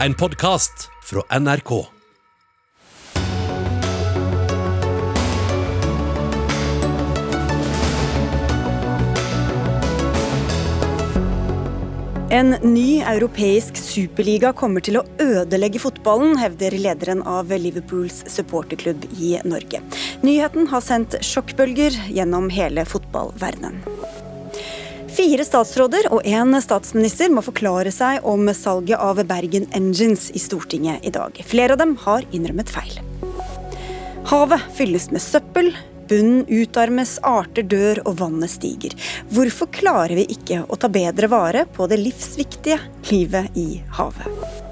En podkast fra NRK. En ny europeisk superliga kommer til å ødelegge fotballen, hevder lederen av Liverpools supporterklubb i Norge. Nyheten har sendt sjokkbølger gjennom hele fotballverdenen. Fire statsråder og én statsminister må forklare seg om salget av Bergen Engines i Stortinget i dag. Flere av dem har innrømmet feil. Havet fylles med søppel, Bunnen utarmes, arter dør og vannet stiger. Hvorfor klarer vi ikke å ta bedre vare på det livsviktige livet i havet?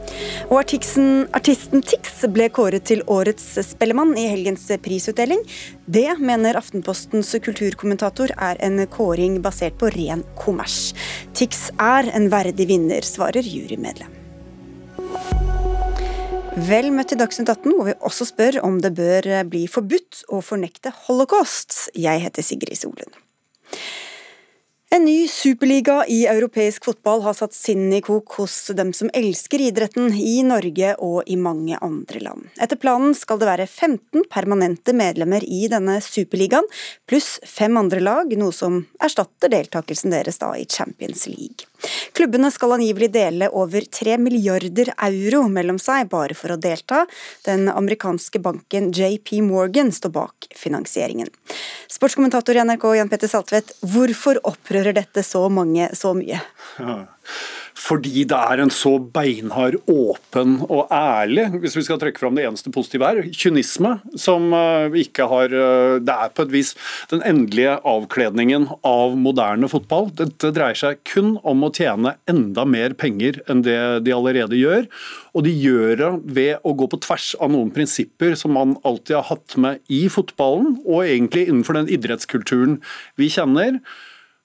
Og artiksen, artisten Tix ble kåret til årets Spellemann i helgens prisutdeling. Det mener Aftenpostens kulturkommentator er en kåring basert på ren kommers. Tix er en verdig vinner, svarer jurymedlem. Vel møtt til Dagsnytt 18, hvor vi også spør om det bør bli forbudt å fornekte holocaust. Jeg heter Sigrid Solund. En ny superliga i europeisk fotball har satt sinnet i kok hos dem som elsker idretten i Norge og i mange andre land. Etter planen skal det være 15 permanente medlemmer i denne superligaen, pluss fem andre lag, noe som erstatter deltakelsen deres da i Champions League. Klubbene skal angivelig dele over 3 milliarder euro mellom seg bare for å delta. Den amerikanske banken JP Morgan står bak finansieringen. Sportskommentator i NRK Jan Petter Saltvedt, hvorfor opprører dette så mange så mye? Fordi det er en så beinhard, åpen og ærlig, hvis vi skal trekke fram det eneste positive her, kynisme, som eh, ikke har eh, Det er på et vis den endelige avkledningen av moderne fotball. Dette dreier seg kun om å tjene enda mer penger enn det de allerede gjør. Og de gjør det ved å gå på tvers av noen prinsipper som man alltid har hatt med i fotballen, og egentlig innenfor den idrettskulturen vi kjenner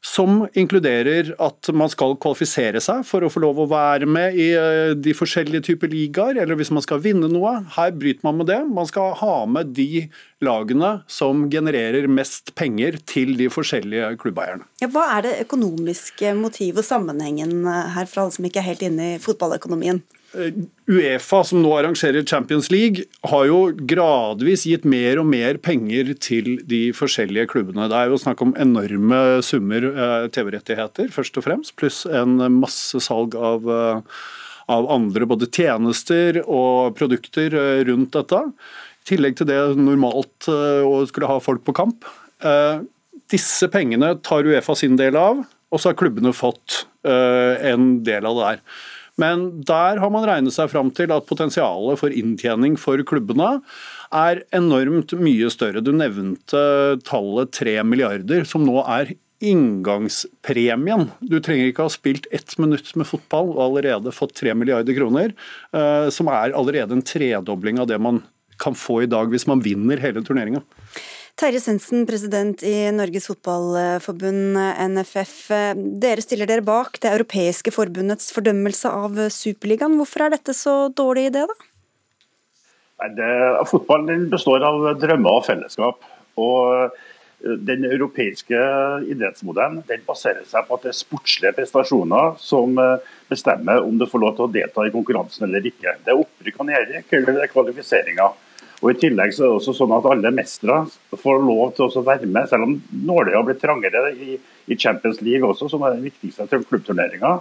som inkluderer at man skal kvalifisere seg for å få lov å være med i eh, de forskjellige typer ligaer, eller hvis man skal vinne noe. Her bryter man med det. Man skal ha med de lagene som genererer mest penger til de forskjellige klubbeierne. Ja, hva er det økonomiske motivet og sammenhengen her, for alle som ikke er helt inne i fotballøkonomien? Eh, Uefa, som nå arrangerer Champions League, har jo gradvis gitt mer og mer penger til de forskjellige klubbene. Det er jo snakk om enorme summer eh, TV-rettigheter, først og fremst, pluss en masse salg av, eh, av andre både tjenester og produkter rundt dette. I tillegg til det normalt å skulle ha folk på kamp. Disse pengene tar Uefa sin del av, og så har klubbene fått en del av det der. Men der har man regnet seg fram til at potensialet for inntjening for klubbene er enormt mye større. Du nevnte tallet 3 milliarder, som nå er inngangspremien. Du trenger ikke ha spilt ett minutt med fotball og allerede fått 3 milliarder kroner, eh, som er allerede en tredobling av det man kan få i dag hvis man vinner hele turneringa. Terje Svendsen, president i Norges Fotballforbund, NFF. Dere stiller dere bak det europeiske forbundets fordømmelse av Superligaen. Hvorfor er dette så dårlig idé, da? Nei, det, fotballen består av drømmer og fellesskap. Og eh, den europeiske idrettsmodellen den baserer seg på at det er sportslige prestasjoner som eh, bestemmer om du får lov til å delta i konkurransen eller ikke. Det er opprykk og nedrykk eller er kvalifiseringer. Og I tillegg så er det også sånn at alle mestere får lov til å være med, selv om nåløyet har blitt trangere i, i, Champions League også, som er den viktigste klubbturneringa.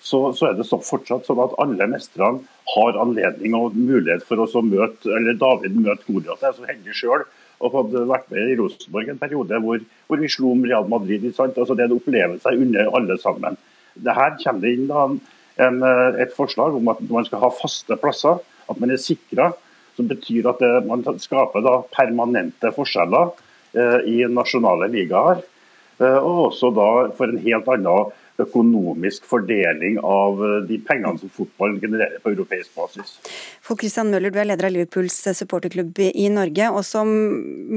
Så, så, er det så fortsatt sånn at alle mestrene har anledning og mulighet for å møte eller David møte Goliat. Jeg er så heldig sjøl og fått vært med i Rosenborg en periode hvor, hvor vi slo om Real Madrid. Altså, det er en opplevelse under alle sammen. Det her kommer det inn en, et forslag om at man skal ha faste plasser. At man er sikra som betyr at det, man skaper da permanente forskjeller eh, i nasjonale ligaer. Eh, og også da for en helt annen økonomisk fordeling av eh, de pengene som fotball genererer på europeisk basis. Folk Christian Møller, du er leder av Liverpools supporterklubb i Norge. og Som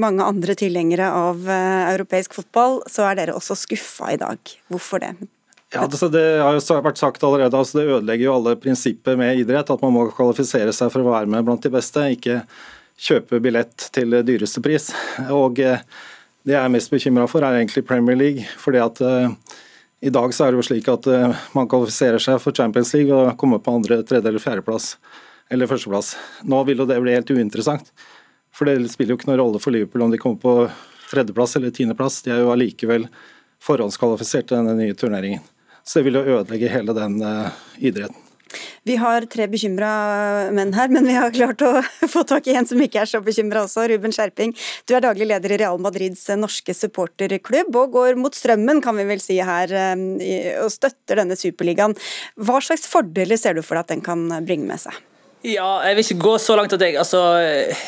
mange andre tilhengere av eh, europeisk fotball, så er dere også skuffa i dag. Hvorfor det? Ja, det, det, har jo vært sagt allerede, altså Det ødelegger jo alle prinsipper med idrett. At man må kvalifisere seg for å være med blant de beste, ikke kjøpe billett til dyreste pris. Og eh, Det jeg er mest bekymra for, er egentlig Premier League. fordi at uh, I dag så er det jo slik at uh, man kvalifiserer seg for Champions League og kommer på andre, tredje eller fjerdeplass. Eller førsteplass. Nå vil jo det bli helt uinteressant. For det spiller jo ikke noen rolle for Liverpool om de kommer på tredjeplass eller tiendeplass. De er jo allikevel forhåndskvalifisert til denne nye turneringen. Så det vil jo ødelegge hele den uh, idretten. Vi har tre bekymra menn her, men vi har klart å få tak i en som ikke er så bekymra også. Ruben Skjerping, du er daglig leder i Real Madrids norske supporterklubb, og går mot strømmen, kan vi vel si her, eh, og støtter denne superligaen. Hva slags fordeler ser du for deg at den kan bringe med seg? Ja, Jeg vil ikke gå så langt at jeg altså,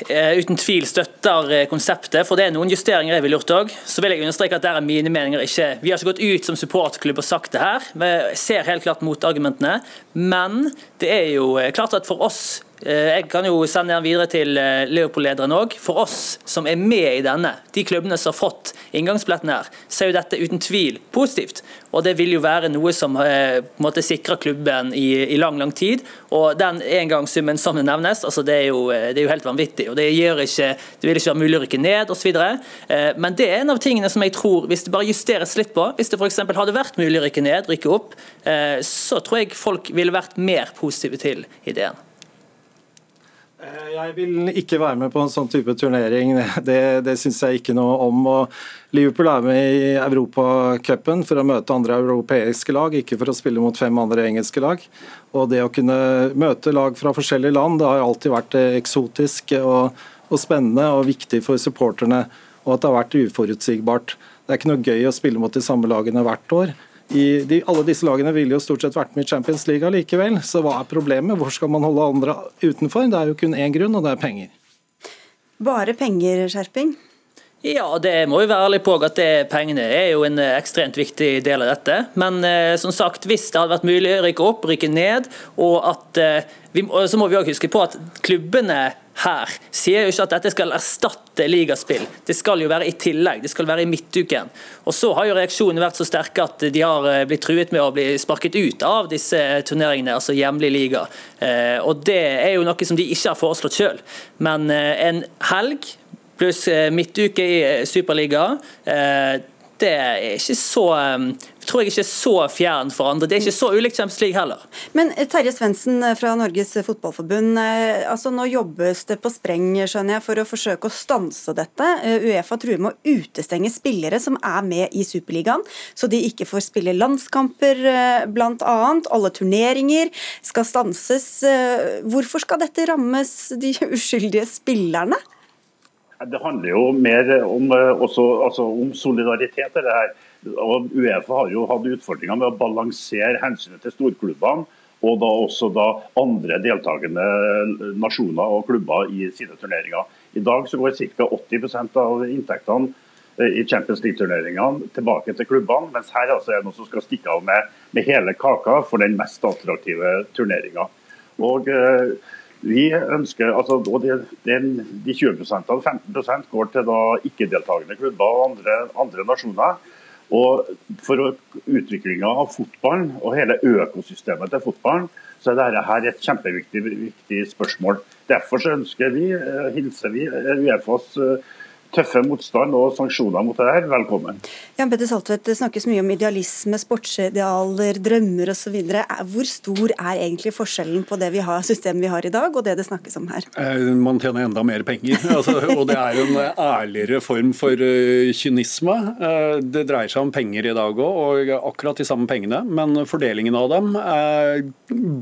eh, uten tvil støtter eh, konseptet, for det er noen justeringer jeg vil gjort òg. Så vil jeg understreke at der er mine meninger ikke Vi har ikke gått ut som supportklubb og sagt det her. Vi ser helt klart motargumentene. Men det er jo eh, klart at for oss jeg kan jo sende den videre til eh, Leopold-lederen òg. For oss som er med i denne, de klubbene som har fått inngangsbilletten her, så er jo dette uten tvil positivt. Og det vil jo være noe som eh, måte sikrer klubben i, i lang, lang tid. Og den engangssummen som det nevnes, altså det er, jo, det er jo helt vanvittig. og Det, gjør ikke, det vil ikke være mulig å rykke ned osv. Men det er en av tingene som jeg tror, hvis det bare justeres litt på, hvis det f.eks. hadde vært mulig å rykke ned, rykke opp, så tror jeg folk ville vært mer positive til ideen. Eh, jeg vil ikke være med på en sånn type turnering. Det, det syns jeg ikke noe om. Og Liverpool er med i Europacupen for å møte andre europeiske lag, ikke for å spille mot fem andre engelske lag. Og Det å kunne møte lag fra forskjellige land det har alltid vært eh, eksotisk og, og spennende og viktig for supporterne. Og at det har vært uforutsigbart. Det er ikke noe gøy å spille mot de samme lagene hvert år de, alle disse lagene ville jo stort sett vært med i Champions League likevel. Så hva er problemet? Hvor skal man holde andre utenfor? Det er jo kun én grunn, og det er penger. Bare penger, Skjerping? Ja, det må vi være ærlige på at det, pengene er jo en ekstremt viktig del av dette. Men eh, som sagt, hvis det hadde vært mulig å rykke opp, rykke ned, og at eh, vi, så må vi også huske på at klubbene her sier jo ikke at dette skal erstatte ligaspill. Det skal jo være i tillegg, det skal være i midtuken. Og Så har jo reaksjonene vært så sterke at de har eh, blitt truet med å bli sparket ut av disse turneringene, altså hjemlig liga. Eh, og Det er jo noe som de ikke har foreslått sjøl. Men eh, en helg pluss midtuke i Superliga det er ikke så um, tror jeg ikke er så fjern for andre. Det er ikke så ulikt Champions League heller. Men eh, Terje Svendsen eh, fra Norges Fotballforbund, eh, altså nå jobbes det på spreng skjønner jeg, for å forsøke å stanse dette. Uefa truer med å utestenge spillere som er med i Superligaen, så de ikke får spille landskamper bl.a. Alle turneringer skal stanses. Hvorfor skal dette rammes de uskyldige spillerne? Det handler jo mer om, eh, også, altså om solidaritet. det her. Og Uefa har jo hatt utfordringer med å balansere hensynet til storklubbene og da også da andre deltakende nasjoner og klubber i sine turneringer. I dag så går ca. 80% av inntektene eh, i Champions League-turneringene tilbake til klubbene, mens her altså er det noen som skal stikke av med, med hele kaka for den mest attraktive turneringa. Og eh, vi ønsker, altså, og det, den, De 20% 15% går til da ikke-deltakende klubber og andre, andre, nasjoner. Og For utviklinga av fotballen og hele økosystemet til fotballen, så er dette her et kjempeviktig spørsmål. Derfor så ønsker vi, eh, hilser vi Uefas eh, tøffe motstand og sanksjoner mot det her, velkommen. Jan Petter Saltvedt, det snakkes mye om idealisme, sportsidealer, drømmer osv. Hvor stor er egentlig forskjellen på det vi har, systemet vi har i dag, og det det snakkes om her? Eh, man tjener enda mer penger, altså, og det er en ærligere form for uh, kynisme. Uh, det dreier seg om penger i dag òg, og akkurat de samme pengene, men fordelingen av dem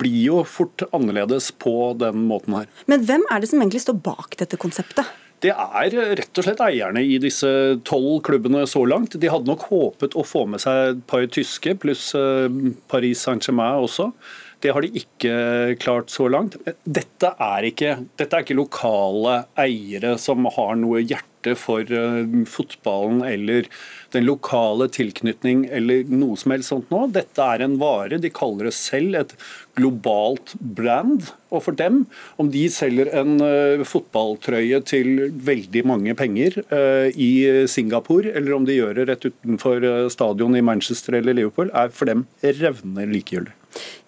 blir jo fort annerledes på den måten her. Men hvem er det som egentlig står bak dette konseptet? Det er rett og slett eierne i disse tolv klubbene så langt. De hadde nok håpet å få med seg et par tyske, pluss eh, Paris Saint-Germain også. Det har de ikke klart så langt. Dette er, ikke, dette er ikke lokale eiere som har noe hjerte for uh, fotballen eller den lokale tilknytning eller noe som helst sånt nå. Dette er en vare. De kaller det selv et globalt brand. Og for dem, om de selger en uh, fotballtrøye til veldig mange penger uh, i Singapore, eller om de gjør det rett utenfor stadion i Manchester eller Liverpool, er for dem revnende likegyldig.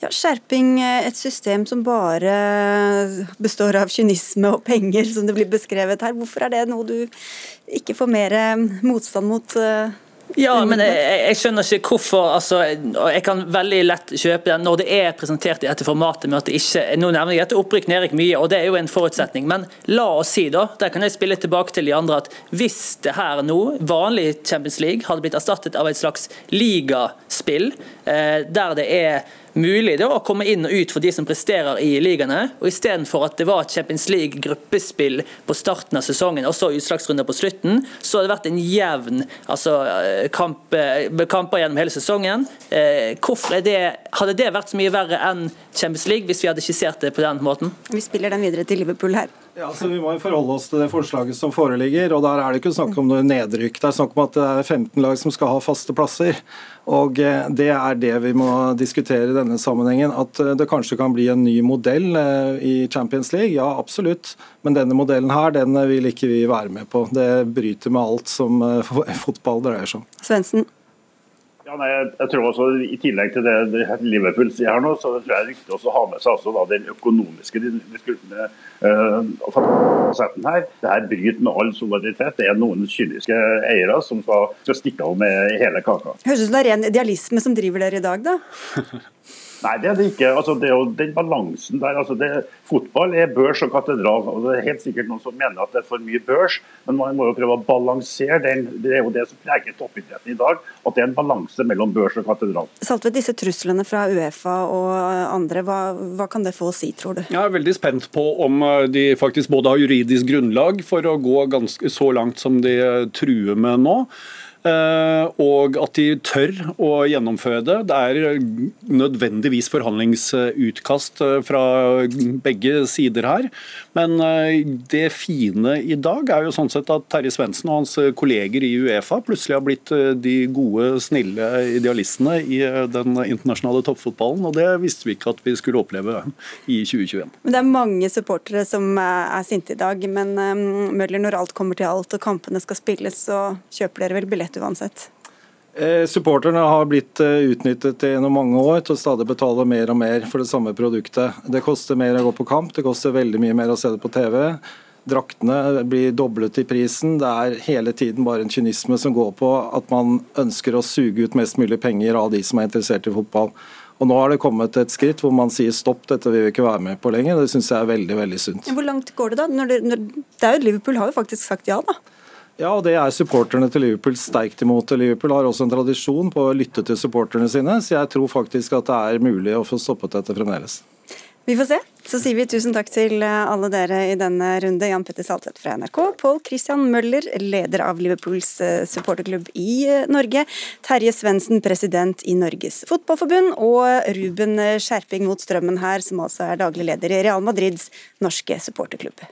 Ja, skjerping, eh, et system som bare består av kynisme og penger, som det blir beskrevet her. Hvorfor er det noe du ikke får mer eh, motstand mot uh, Ja, men jeg, jeg, skjønner ikke hvorfor altså, Jeg kan veldig lett kjøpe den når det er presentert i dette formatet med at det ikke Nå nevner jeg dette opprykk nedrykk mye, og det er jo en forutsetning. Men la oss si, da, der kan jeg spille tilbake til de andre, at hvis det her nå, vanlig Champions League, hadde blitt erstattet av et slags ligaspill, eh, der det er mulig da, å komme inn og ut for de som presterer i ligaene. og Istedenfor at det var Champions League-gruppespill på starten av sesongen og så utslagsrunder på slutten, så har det vært en jevn altså, eh, kamp, eh, kamper gjennom hele sesongen. Eh, hvorfor det, Hadde det vært så mye verre enn Champions League hvis vi hadde skissert det på den måten? Vi spiller den videre til Liverpool her. Ja, altså Vi må jo forholde oss til det forslaget som foreligger. og Der er det ikke snakk om noe nedrykk. Det er snakk om at det er 15 lag som skal ha faste plasser. Og eh, Det er det vi må diskutere i denne sammenhengen. At eh, det kanskje kan bli en ny modell eh, i Champions League. Ja, absolutt. Men denne modellen her, den vil ikke vi være med på. Det bryter med alt som fotball dreier seg om. Svendsen? Ja, nei, jeg tror også I tillegg til det, det Liverpool sier her nå, så tror jeg det er viktig å ha med seg også da, den økonomiske uh, her. Det her bryter med all solidaritet. Det er noen kyniske eiere som skal, skal stikke av med hele kaka. Høres ut som det er ren idealisme som driver dere i dag, da? Nei, det er det ikke. Altså, det er jo den balansen der. Altså, det, fotball er børs og katedral. og Det er helt sikkert noen som mener at det er for mye børs, men man må jo prøve å balansere den. Det er jo det som preger toppidretten i dag, at det er en balanse mellom børs og katedral. Saltvedt, disse truslene fra Uefa og andre, hva, hva, kan det få å si, tror du? Jeg er veldig spent på om eh, de faktisk både har juridisk grunnlag for å gå ganske så langt som de truer med nå. Eh, og at de tør å gjennomføre det. Det er nødvendigvis forhandlingsutkast eh, fra begge sider her. Men eh, det fine i dag er jo sånn sett at Terje Svendsen og hans kolleger i Uefa plutselig har blitt de gode, snille idealistene i den internasjonale toppfotballen. Og det visste vi ikke at vi skulle oppleve i 2021. Men Det er mange supportere som er sinte i dag. Men Møller, når alt kommer til alt og kampene skal spilles, så kjøper dere vel billett budsjett uansett? Eh, supporterne har blitt eh, utnyttet gjennom mange år til å stadig betale mer og mer for det samme produktet. Det koster mer å gå på kamp, det koster veldig mye mer å se det på TV. Draktene blir doblet i prisen. Det er hele tiden bare en kynisme som går på at man ønsker å suge ut mest mulig penger av de som er interessert i fotball. Og Nå har det kommet et skritt hvor man sier stopp, dette vil vi ikke være med på lenger. Det syns jeg er veldig veldig sunt. Hvor langt går det da? Det, når, det er jo Liverpool har jo faktisk sagt ja, da? Ja, og det er supporterne til Liverpool sterkt imot. Liverpool har også en tradisjon på å lytte til supporterne sine, så jeg tror faktisk at det er mulig å få stoppet dette fremdeles. Vi får se. Så sier vi tusen takk til alle dere i denne runde. Jan Petter Saltvedt fra NRK, Pål Christian Møller, leder av Liverpools eh, supporterklubb i eh, Norge, Terje Svendsen, president i Norges Fotballforbund, og Ruben Skjerping mot strømmen her, som altså er daglig leder i Real Madrids norske supporterklubb.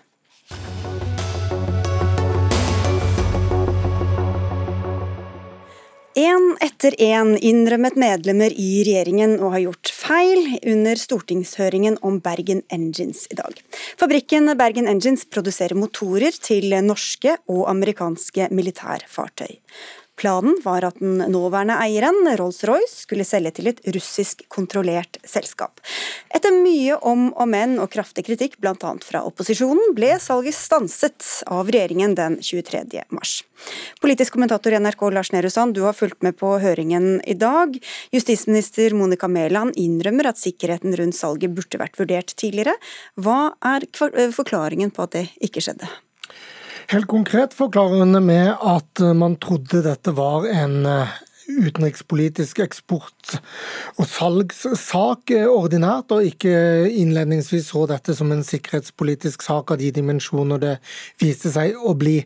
Én etter én innrømmet medlemmer i regjeringen å ha gjort feil under stortingshøringen om Bergen Engines i dag. Fabrikken Bergen Engines produserer motorer til norske og amerikanske militærfartøy. Planen var at den nåværende eieren, Rolls-Royce, skulle selge til et russisk kontrollert selskap. Etter mye om og men og kraftig kritikk, bl.a. fra opposisjonen, ble salget stanset av regjeringen den 23. mars. Politisk kommentator i NRK Lars Nehru Sand, du har fulgt med på høringen i dag. Justisminister Monica Mæland innrømmer at sikkerheten rundt salget burde vært vurdert tidligere. Hva er forklaringen på at det ikke skjedde? Helt konkret forklarer hun det med at eh, man trodde dette var en eh, utenrikspolitisk eksport- og salgssak eh, ordinært, og ikke innledningsvis så dette som en sikkerhetspolitisk sak av de dimensjoner det viste seg å bli.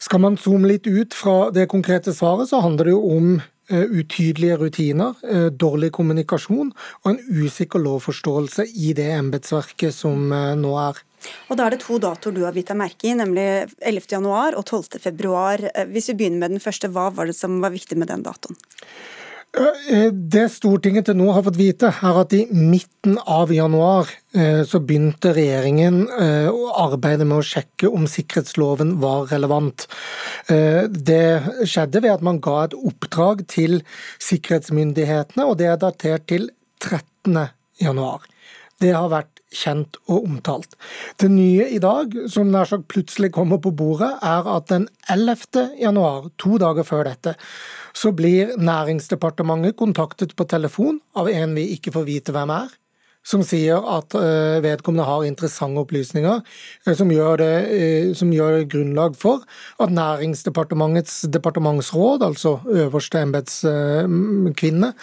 Skal man zoome litt ut fra det konkrete svaret, så handler det jo om utydelige rutiner, dårlig kommunikasjon og en usikker lovforståelse i det embetsverket som nå er. Og Da er det to datoer du har bitt deg merke i, nemlig 11.1 og 12.2. Eh, hvis vi begynner med den første, hva var det som var viktig med den datoen? Eh, det Stortinget til nå har fått vite, er at i midten av januar eh, så begynte regjeringen å arbeide med å sjekke om sikkerhetsloven var relevant. Det skjedde ved at man ga et oppdrag til sikkerhetsmyndighetene, og det er datert til 13. januar. Det har vært kjent og omtalt. Det nye i dag, som nær sagt plutselig kommer på bordet, er at den 11. januar, to dager før dette, så blir Næringsdepartementet kontaktet på telefon av en vi ikke får vite hvem er som sier at eh, vedkommende har interessante opplysninger eh, som gjør, det, eh, som gjør grunnlag for at Næringsdepartementets departementsråd, altså øverste embetskvinne,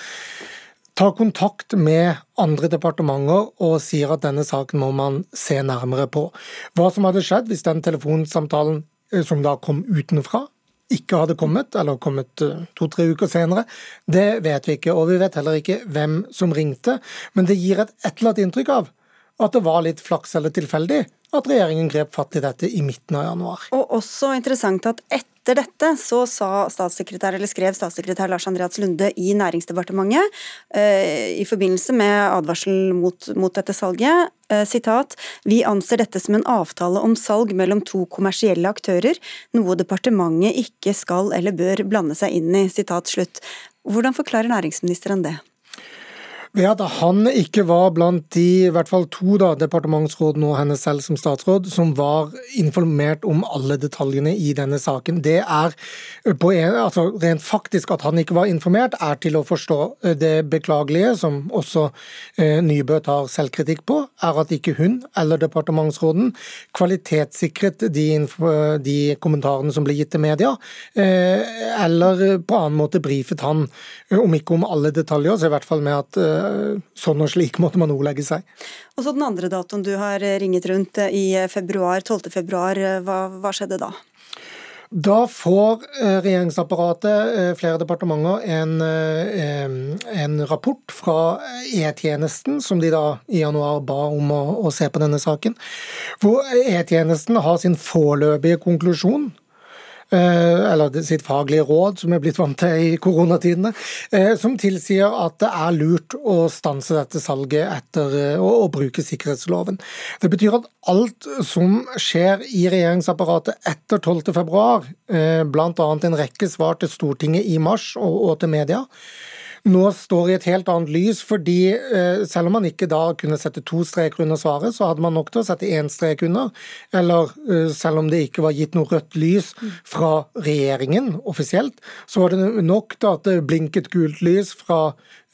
tar kontakt med andre departementer og sier at denne saken må man se nærmere på. Hva som hadde skjedd hvis den telefonsamtalen som da kom utenfra, ikke hadde kommet, eller kommet eh, to-tre uker senere, det vet vi ikke. Og vi vet heller ikke hvem som ringte. Men det gir et et eller annet inntrykk av at det var litt flaks eller tilfeldig at regjeringen grep fatt i dette i midten av januar. Og også interessant at etter dette så statssekretær, skrev statssekretær Lars Andreas Lunde i Næringsdepartementet eh, i forbindelse med advarsel mot, mot dette salget eh, sitat, Vi anser dette som en avtale om salg mellom to kommersielle aktører, noe departementet ikke skal eller bør blande seg inn i. Sitat slutt. Hvordan forklarer næringsministeren det? Ved at han ikke var blant de i hvert fall to da, departementsrådene og henne selv som statsråd som var informert om alle detaljene i denne saken. Det er en, altså Rent faktisk at han ikke var informert, er til å forstå. Det beklagelige, som også Nybø tar selvkritikk på, er at ikke hun eller departementsråden kvalitetssikret de, de kommentarene som ble gitt til media, eller på annen måte brifet han, om ikke om alle detaljer, så i hvert fall med at sånn og slik måtte man ordlegge seg. Og så Den andre datoen du har ringet rundt i februar, 12. februar, hva, hva skjedde da? Da får eh, regjeringsapparatet, eh, flere departementer, en, eh, en rapport fra E-tjenesten, som de da i januar ba om å, å se på denne saken. Hvor E-tjenesten har sin foreløpige konklusjon Eh, eller sitt faglige råd, som er blitt vant til i koronatidene, eh, som tilsier at det er lurt å stanse dette salget etter eh, å, å bruke sikkerhetsloven. Det betyr at alt som skjer i regjeringsapparatet etter 12.2, bl.a. en rekke svar til Stortinget i mars og, og til media, nå står i et helt annet lys, fordi eh, selv om man ikke da kunne sette to streker under svaret, så hadde man nok til å sette én strek under. Eller eh, selv om det ikke var gitt noe rødt lys fra regjeringen offisielt, så var det nok til at det blinket gult lys fra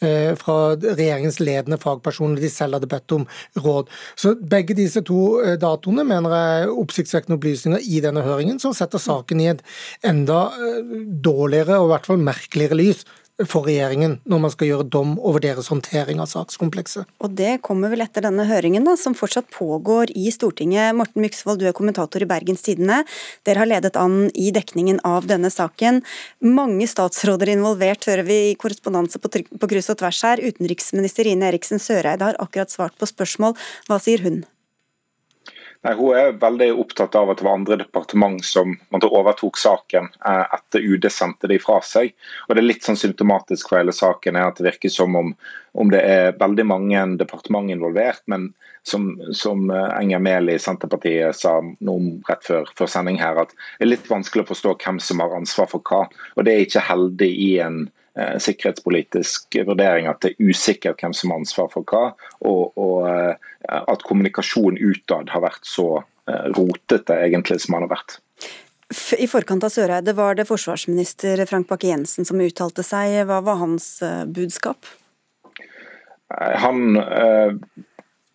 eh, fra regjeringens ledende fagpersoner de selv hadde bedt om råd. Så Begge disse to datoene mener jeg er oppsiktsvekkende opplysninger i denne høringen, som setter saken i et enda dårligere og i hvert fall merkeligere lys for regjeringen når man skal gjøre dom over deres håndtering av sakskomplekset. Og Det kommer vel etter denne høringen, da, som fortsatt pågår i Stortinget. Morten Myksvold, du er kommentator i Bergens Tidende. Dere har ledet an i dekningen av denne saken. Mange statsråder involvert, hører vi i korrespondanse på, på kryss og tvers her. Utenriksminister Ine Eriksen Søreide har akkurat svart på spørsmål. Hva sier hun? Nei, Hun er veldig opptatt av at det var andre departement som overtok saken eh, etter UD sendte det fra seg. Og Det er litt sånn symptomatisk for hele saken er at det virker som om, om det er veldig mange departement involvert, men som, som eh, Enger Mehl i Senterpartiet sa noe rett før, før sending her, at det er litt vanskelig å forstå hvem som har ansvar for hva. Og Det er ikke heldig i en eh, sikkerhetspolitisk vurdering at det er usikkert hvem som har ansvar for hva, og, og eh, at kommunikasjonen utad har vært så eh, rotete egentlig som den har vært. I forkant av Søreide var det forsvarsminister Frank Bakke-Jensen som uttalte seg. Hva var hans eh, budskap? Eh, han eh,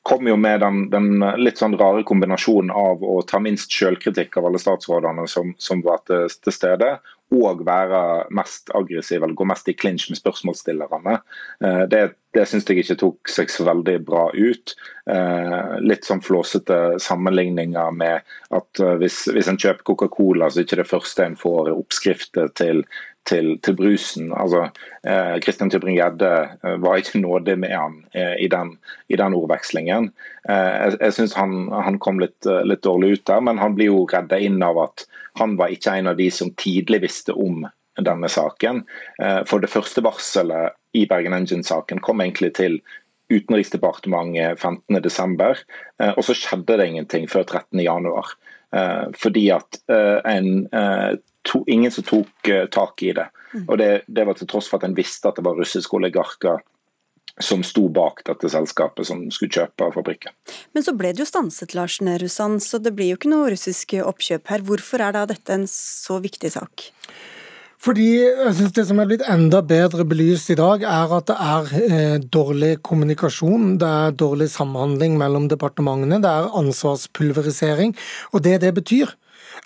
kom jo med den, den, litt sånn rare kombinasjonen av å ta minst selvkritikk av alle statsrådene som, som var til, til, stede, og være mest aggressiv eller gå mest i clinch med spørsmålsstillerne. Eh, det, det syns jeg ikke tok seg så veldig bra ut. Eh, litt sånn flåsete sammenligninger med at eh, hvis, hvis en kjøper Coca-Cola, så er ikke det første en får oppskrifter til, til, til, brusen. Altså, Kristian Kristin Tybring-Gjedde var ikke nådig med han eh, i, den, i, den, ordvekslingen. Eh, jeg jeg syns han, han, kom litt, litt, dårlig ut der, men han blir jo redda inn av at han var ikke en av de som tidlig visste om denne saken. Eh, for det første varselet i Bergen Engine-saken kom egentlig til Utenriksdepartementet 15.12., eh, og så skjedde det ingenting før 13.1. Eh, fordi at en, to, ingen som tok tak i det. Og det, det var til tross for at en visste at det var russiske oligarker som sto bak dette selskapet som skulle kjøpe fabrikken. Men så ble det jo stanset, Lars Nehru Sand, så det blir jo ikke noe russisk oppkjøp her. Hvorfor er da dette en så viktig sak? Fordi jeg synes Det som er blitt enda bedre belyst i dag, er at det er eh, dårlig kommunikasjon. Det er dårlig samhandling mellom departementene. Det er ansvarspulverisering. Og det det betyr,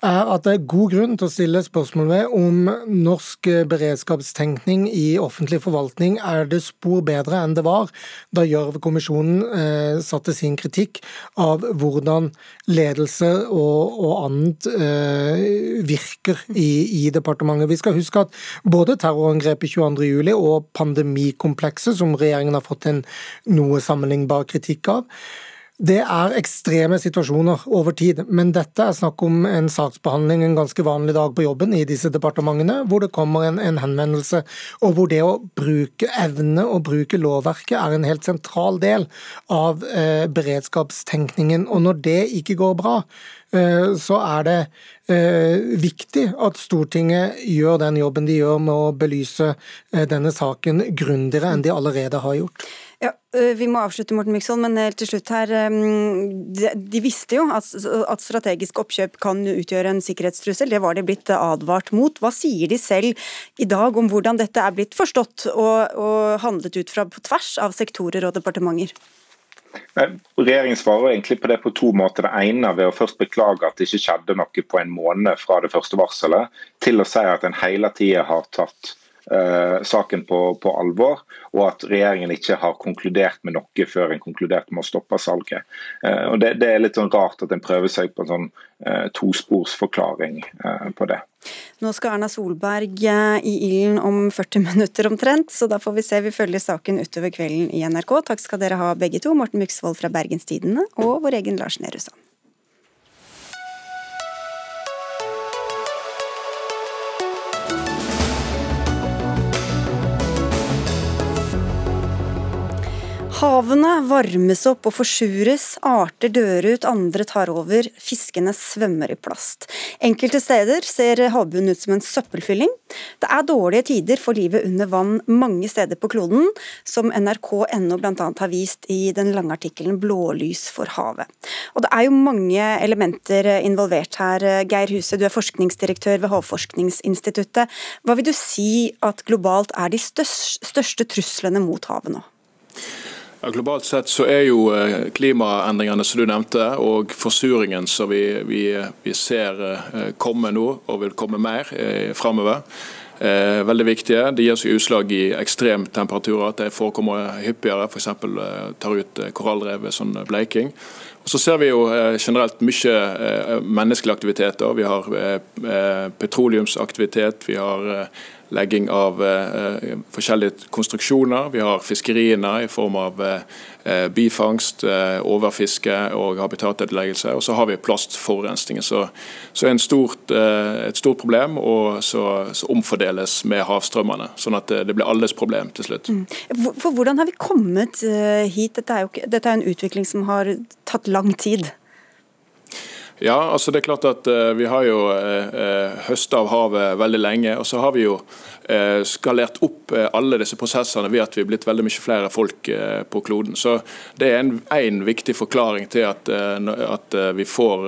er at det er god grunn til å stille spørsmål ved om norsk beredskapstenkning i offentlig forvaltning er det spor bedre enn det var da Gjørv-kommisjonen eh, satte sin kritikk av hvordan ledelse og, og annet eh, virker i, i, departementet. Vi skal huske at både terrorangrepet 22.07 og pandemikomplekset, som regjeringen har fått en noe sammenlignbar kritikk av, det er ekstreme situasjoner over tid, men dette er snakk om en saksbehandling en ganske vanlig dag på jobben i disse departementene, hvor det kommer en, en henvendelse, og hvor det å bruke evne og bruke lovverket er en helt sentral del av eh, beredskapstenkningen. Og når det ikke går bra, eh, så er det eh, viktig at Stortinget gjør den jobben de gjør med å belyse eh, denne saken grundigere enn de allerede har gjort. Ja, Vi må avslutte, Morten Myksvold, men helt til slutt her. De visste jo at strategisk oppkjøp kan utgjøre en sikkerhetstrussel. Det var de blitt advart mot. Hva sier de selv i dag om hvordan dette er blitt forstått og, og handlet ut fra på tvers av sektorer og departementer? Regjeringen svarer egentlig på det på to måter. Det ene ved å først beklage at det ikke skjedde noe på en måned fra det første varselet, til å si at en hele tida har tatt saken på, på, alvor, og at regjeringen ikke har konkludert med noe før en konkluderte med å stoppe salget. Uh, og det, det, er litt sånn rart at en prøver seg på en sånn uh, tosporsforklaring på det. Nå skal Erna Solberg i ilden om 40 minutter omtrent, så da får vi se. Vi følger saken utover kvelden i NRK. Takk skal dere ha begge to, Morten Myksvold fra Bergenstidene og vår egen Lars Nehru Sand. Havene varmes opp og forsures, arter dør ut, andre tar over, fiskene svømmer i plast. Enkelte steder ser havbunnen ut som en søppelfylling. Det er dårlige tider for livet under vann mange steder på kloden, som nrk.no bl.a. har vist i den lange artikkelen 'Blålys for havet'. Og Det er jo mange elementer involvert her. Geir Huse, du er forskningsdirektør ved Havforskningsinstituttet. Hva vil du si at globalt er de største truslene mot havet nå? Ja, globalt sett så er jo eh, klimaendringene som du nevnte, og forsuringen som vi, vi, vi ser eh, komme nå, og vil komme mer eh, framover, eh, veldig viktige. Det gir seg utslag i ekstremtemperaturer, at det forekommer hyppigere. F.eks. Tar ut korallrev ved sånn bleiking. Og så ser vi jo generelt mye menneskelige aktiviteter. Vi har petroleumsaktivitet, vi har legging av eh, forskjellige konstruksjoner. Vi har fiskeriene i form av eh, bifangst, eh, overfiske og habitatødeleggelse. Og så har vi plastforurensningen, så er stort, eh, et stort problem. Og så, så, omfordeles med havstrømmene, sånn at det, det blir alles problem til slutt. Mm. For Hvordan har vi kommet eh, hit? Dette er jo dette er en utvikling som har tatt lang tid. Ja, altså det er klart at uh, Vi har jo uh, eh, høsta av havet veldig lenge. og så har vi jo skalert opp alle disse prosessene ved at vi er blitt veldig mye flere folk på kloden. Så Det er en, viktig forklaring til at, at vi får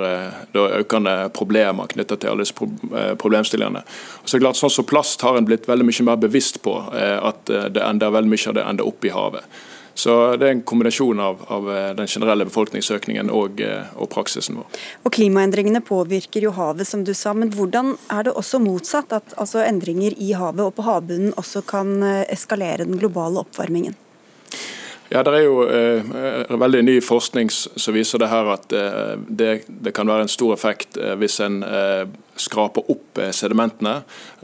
økende problemer knyttet til alle disse pro problemstillingene. Og så er klart, sånn som Plast har en blitt veldig mye mer bevisst på at det ender veldig mye av det ender opp i havet. Så Det er en kombinasjon av, av eh, den generelle befolkningsøkningen og, eh, og, praksisen vår. Og Klimaendringene påvirker jo havet, som du sa. Men hvordan er det også motsatt? At altså, endringer i havet og på havbunnen også kan eh, eskalere den globale oppvarmingen? Ja, Det er jo eh, veldig ny forskning som viser det her at eh, det, det, kan være en stor effekt eh, hvis en skraper opp eh, sedimentene.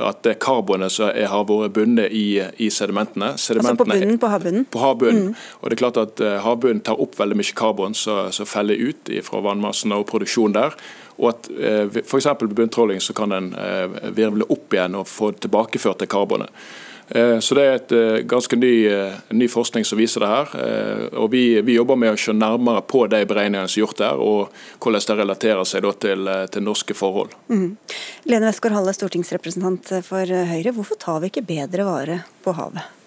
At det karbonet som har vært bundet i, i sedimentene, sedimentene Altså på bunnen? På havbunnen? På havbunnen. Mm. Og det er klart at eh, Havbunnen tar opp veldig mye karbon som feller ut fra vannmassen og produksjonen der. Og at eh, F.eks. på bunntråling så kan den virvle opp igjen og få tilbakeført det karbonet. Eh, så Det er et eh, ganske ny, eh, ny, forskning som viser det her. og Vi, vi jobber med å se nærmere på de beregningene som er gjort der, og hvordan det relaterer seg til, til, norske forhold. Mm. Lene Westgård Halle, stortingsrepresentant for Høyre. Hvorfor tar vi ikke bedre vare på havet?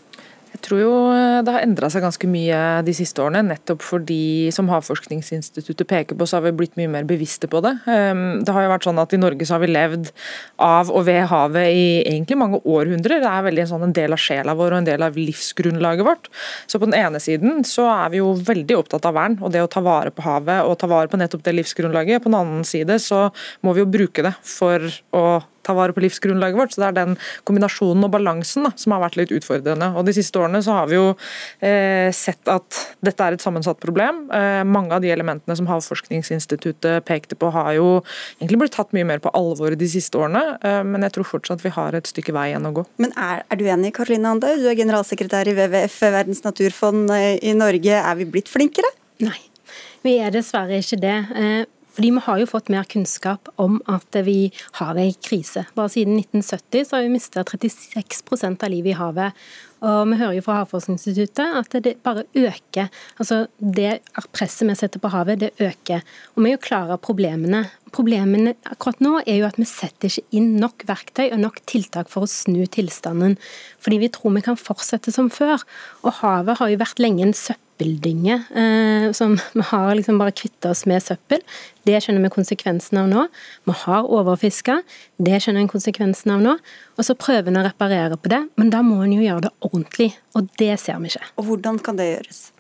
Tror jo eh, det har endra seg ganske mye de siste årene. Nettopp fordi, som Havforskningsinstituttet peker på, så har vi blitt mye mer bevisste på det. Ehm, det har jo vært sånn at I Norge så har vi levd av og ved havet i egentlig mange århundrer. Det er veldig en, sånn, en del av sjela vår og en del av livsgrunnlaget vårt. Så på den ene siden så er vi jo veldig opptatt av vern og det å ta vare på havet og ta vare på nettopp det livsgrunnlaget. På den annen side så må vi jo bruke det for å ta vare på livsgrunnlaget vårt. Så Det er den kombinasjonen og balansen da, som har vært litt utfordrende. Og De siste årene så har vi jo eh, sett at dette er et sammensatt problem. Eh, mange av de elementene som Havforskningsinstituttet pekte på, har jo egentlig blitt tatt mye mer på alvor de siste årene. Eh, men jeg tror fortsatt vi har et stykke vei igjen å gå. Men er, er du enig, Karoline Andau? Du er generalsekretær i WWF, Verdens naturfond eh, i Norge. Er vi blitt flinkere? Nei. Vi er dessverre ikke det. Fordi Vi har jo fått mer kunnskap om at vi har en krise. Bare siden 1970 så har vi mista 36% av livet i havet. Og Vi hører jo fra Havforskningsinstituttet at det bare øker. Altså Det presset vi setter på havet, det øker. Og Vi er jo klare av problemene. Problemene akkurat nå er jo at vi setter ikke inn nok verktøy og nok tiltak for å snu tilstanden. Fordi vi tror vi kan fortsette som før. Og havet har jo vært lenge en søppel søppeldynge eh, som vi har liksom bare kvitta oss med søppel. Det skjønner vi konsekvensen av nå. Vi har overfiska, det skjønner vi konsekvensen av nå. Og så prøver en å reparere på det, men da må en jo gjøre det ordentlig. Og det ser vi ikke. Og hvordan kan det gjøres?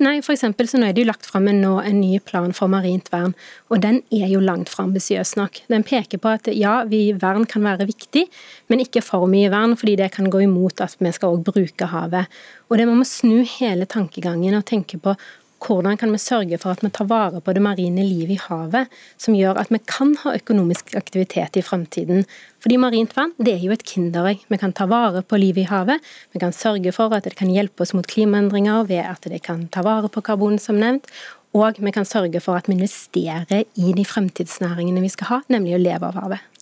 Nei, eksempel, så nå er det jo lagt fram en, en ny plan for marint vern, og den er jo langt fra ambisiøs nok. Den peker på at ja, vi, vern kan være viktig, men ikke for mye vern, fordi det kan gå imot at vi skal også bruke havet. Og det må vi snu hele tankegangen og tenke på hvordan kan vi sørge for at vi tar vare på det marine livet i havet, som gjør at vi kan ha økonomisk aktivitet i fremtiden? Fordi marint vann det er jo et kinderegg. Vi kan ta vare på livet i havet. Vi kan sørge for at det kan hjelpe oss mot klimaendringer ved at det kan ta vare på karbon, som nevnt. Og vi kan sørge for at vi investerer i de fremtidsnæringene vi skal ha, nemlig å leve av havet.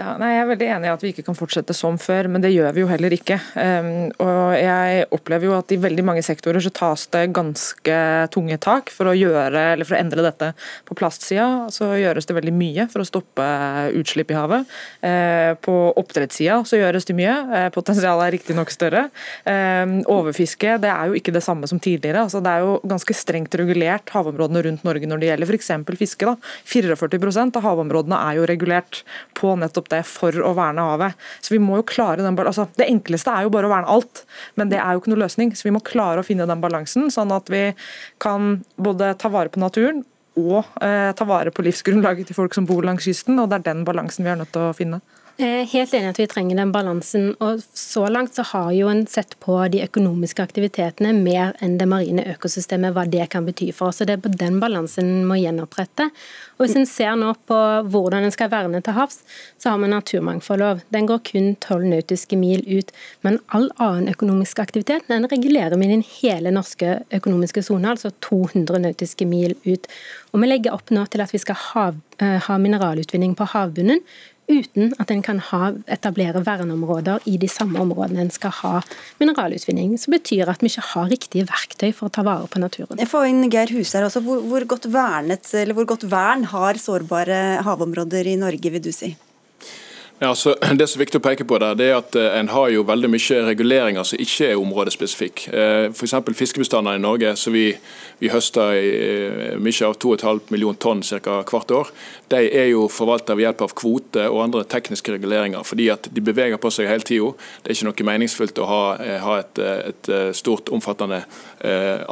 Ja, nei, Jeg er veldig enig i at vi ikke kan fortsette som før, men det gjør vi jo heller ikke. Um, og Jeg opplever jo at i veldig mange sektorer så tas det ganske tunge tak for å gjøre, eller for å endre dette. På plastsida så gjøres det veldig mye for å stoppe utslipp i havet. Uh, på oppdrettssida så gjøres det mye. Uh, potensialet er riktignok større. Um, overfiske det er jo ikke det samme som tidligere. altså Det er jo ganske strengt regulert havområdene rundt Norge når det gjelder f.eks. fiske. da. 44% av havområdene er jo regulert på nettopp det for å verne havet. Så vi må jo klare den altså, Det enkleste er jo bare å verne alt, men det er jo ikke noe løsning. Så vi må klare å finne den balansen, sånn at vi kan både ta vare på naturen og eh, ta vare på livsgrunnlaget til folk som bor langs kysten. og Det er den balansen vi er nødt til å finne. Jeg er helt enig at vi trenger den balansen. og Så langt så har jo en sett på de økonomiske aktivitetene mer enn det marine økosystemet, hva det kan bety for oss. og Det er på den balansen en må gjenopprette. Og Hvis en ser nå på hvordan en skal verne til havs, så har vi naturmangfoldlov. Den går kun 12 nautiske mil ut. Men all annen økonomisk aktivitet den regulerer vi i den hele norske økonomiske sone, altså 200 nautiske mil ut. Og Vi legger opp nå til at vi skal ha, eh, ha mineralutvinning på havbunnen uten at en kan ha, etablere verneområder i de samme områdene en skal ha mineralutvinning. Som betyr at vi ikke har riktige verktøy for å ta vare på naturen. Jeg får inn Geir Husær også. Hvor, hvor, godt vernet, hvor godt vern har sårbare havområder i Norge, vil du si? Ja, altså, det som er viktig å peke på der, det er at eh, En har jo veldig mye reguleringer som ikke er områdespesifikk. Eh, F.eks. fiskebestander i Norge, som vi, vi høster eh, mye av 2,5 million tonn ca. hvert år. De er jo forvalta ved hjelp av kvote og andre tekniske reguleringer, fordi at de beveger på seg hele tida. Det er ikke noe meningsfullt å ha, ha et, et, stort, omfattende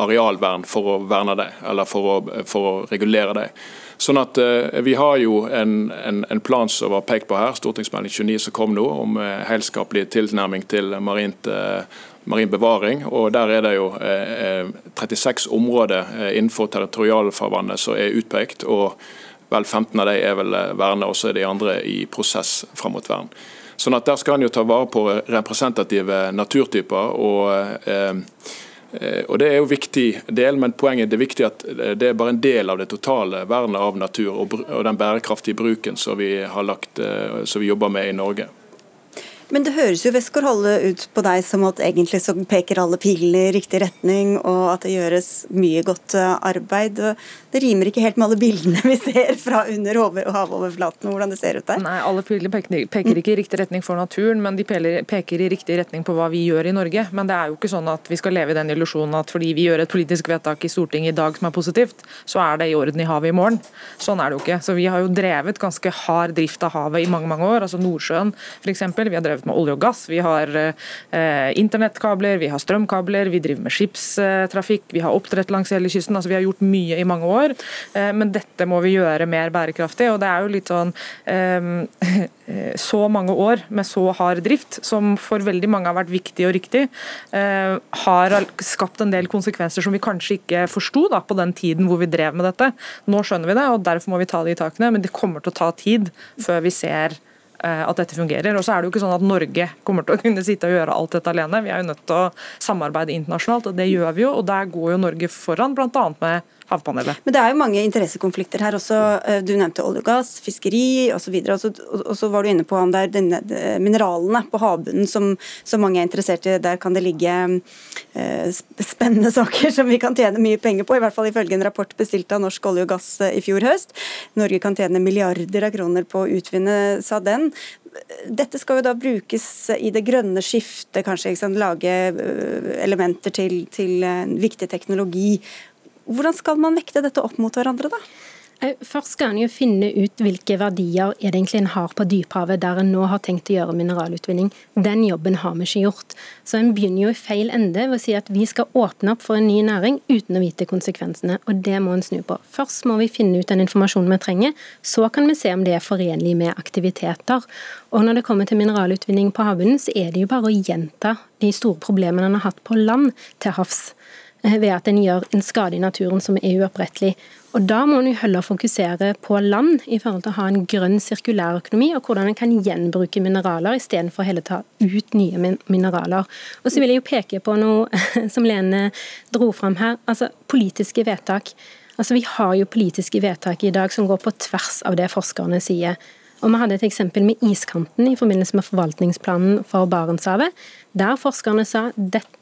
arealvern for å verne dem, eller for å, for å regulere dem. Sånn at eh, Vi har jo en, en, en, plan som var pekt på her, stortingsmelding 29 som kom nå, om eh, helskapelig tilnærming til marint, eh, marin bevaring. og Der er det jo 36 områder innenfor territorialfarvannet som er utpekt. og Vel 15 av dem er vel vernet, og så er de andre i prosess fram mot vern. Sånn at Der skal en jo ta vare på representative naturtyper. og Eh, og Det er jo viktig del, men poenget er viktig at eh, det er bare en del av det totale vernet av natur og, den bærekraftige bruken som vi, har lagt, eh, som vi jobber med i Norge. Men det høres jo Westgård-Halle ut på deg som at egentlig så peker alle pilene i riktig retning, og at det gjøres mye godt eh, arbeid. Det rimer ikke helt med alle bildene vi ser fra under havoverflaten, hvordan det ser ut der? Nei, alle piler peker, peker ikke i riktig retning for naturen, men de peker i riktig retning på hva vi gjør i Norge. Men det er jo ikke sånn at vi skal leve i den illusjonen at fordi vi gjør et politisk vedtak i Stortinget i dag som er positivt, så er det i orden i havet i morgen. Sånn er det jo ikke. Så vi har jo drevet ganske hard drift av havet i mange mange år. altså Nordsjøen f.eks. Vi har drevet med olje og gass, vi har eh, internettkabler, vi har strømkabler, vi driver med skipstrafikk, vi har oppdrett langs hele kysten. altså Vi har gjort mye i mange år, eh, men dette må vi gjøre mer bærekraftig. og det er jo litt sånn eh, så mange år med så hard drift, som for veldig mange har vært viktig og riktig, eh, har skapt en del konsekvenser som vi kanskje ikke forsto på den tiden hvor vi drev med dette. Nå skjønner vi det, og derfor må vi ta de takene, men det kommer til å ta tid før vi ser at dette fungerer. Og så er det jo ikke sånn at Norge kommer til å kunne sitte og gjøre alt dette alene. Vi er jo nødt til å samarbeide internasjonalt, og det gjør vi jo. Og der går jo Norge foran, bl.a. med havpanelet. Men det er jo mange interessekonflikter her også. Eh, du nevnte olje og gass, fiskeri osv. Og, så var du inne på om det er denne, mineralene på havbunnen som, som, mange er interessert i. Der kan det ligge eh, spennende saker som vi kan tjene mye penger på, i hvert fall ifølge en rapport bestilt av Norsk olje og gass eh, i fjor høst. Norge kan tjene milliarder av kroner på å utvinne, sa den. Dette skal jo da brukes i det grønne skiftet, kanskje. Lage elementer til, til viktig teknologi. Hvordan skal man vekte dette opp mot hverandre, da? Eh, først skal en jo finne ut hvilke verdier er det egentlig en har på dyphavet, der en nå har tenkt å gjøre mineralutvinning. Den jobben har vi ikke gjort. Så en begynner jo i feil ende ved å si at vi skal åpne opp for en ny næring uten å vite konsekvensene, og det må en snu på. Først må vi finne ut den informasjonen vi trenger, så kan vi se om det er forenlig med aktiviteter. Og når det kommer til mineralutvinning på havbunnen, så er det jo bare å gjenta de store problemene en har hatt på land til havs. Eh, ved at en gjør en skade i naturen som er uopprettelig. Og Da må en heller fokusere på land i forhold til å ha en grønn sirkulærøkonomi, og hvordan en kan gjenbruke mineraler istedenfor å heller ta ut nye mineraler. Og Så vil jeg jo peke på noe som Lene dro fram her. altså Politiske vedtak. Altså Vi har jo politiske vedtak i dag som går på tvers av det forskerne sier. Og Vi hadde et eksempel med iskanten i forbindelse med forvaltningsplanen for Barentshavet, der forskerne sa at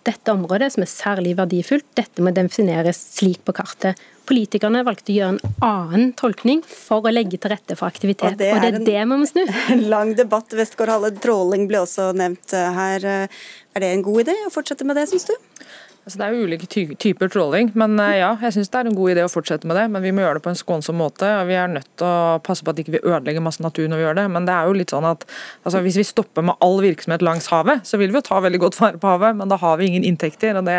dette området, som er særlig verdifullt, dette må defineres slik på kartet. Politikerne valgte å gjøre en annen tolkning for å legge til rette for aktivitet. Og det er, og det, er det må vi snu. En lang debatt. Westgård-Halle tråling ble også nevnt her. Er det en god idé å fortsette med det, syns du? Altså, det er jo ulike ty typer tråling, men uh, ja, jeg syns det er en god idé å fortsette med det. Men vi må gjøre det på en skånsom måte. og Vi er nødt til å passe på at ikke vi ikke ødelegger masse natur når vi gjør det. Men det er jo litt sånn at altså, hvis vi stopper med all virksomhet langs havet, så vil vi jo ta veldig godt vare på havet, men da har vi ingen inntekter, og det,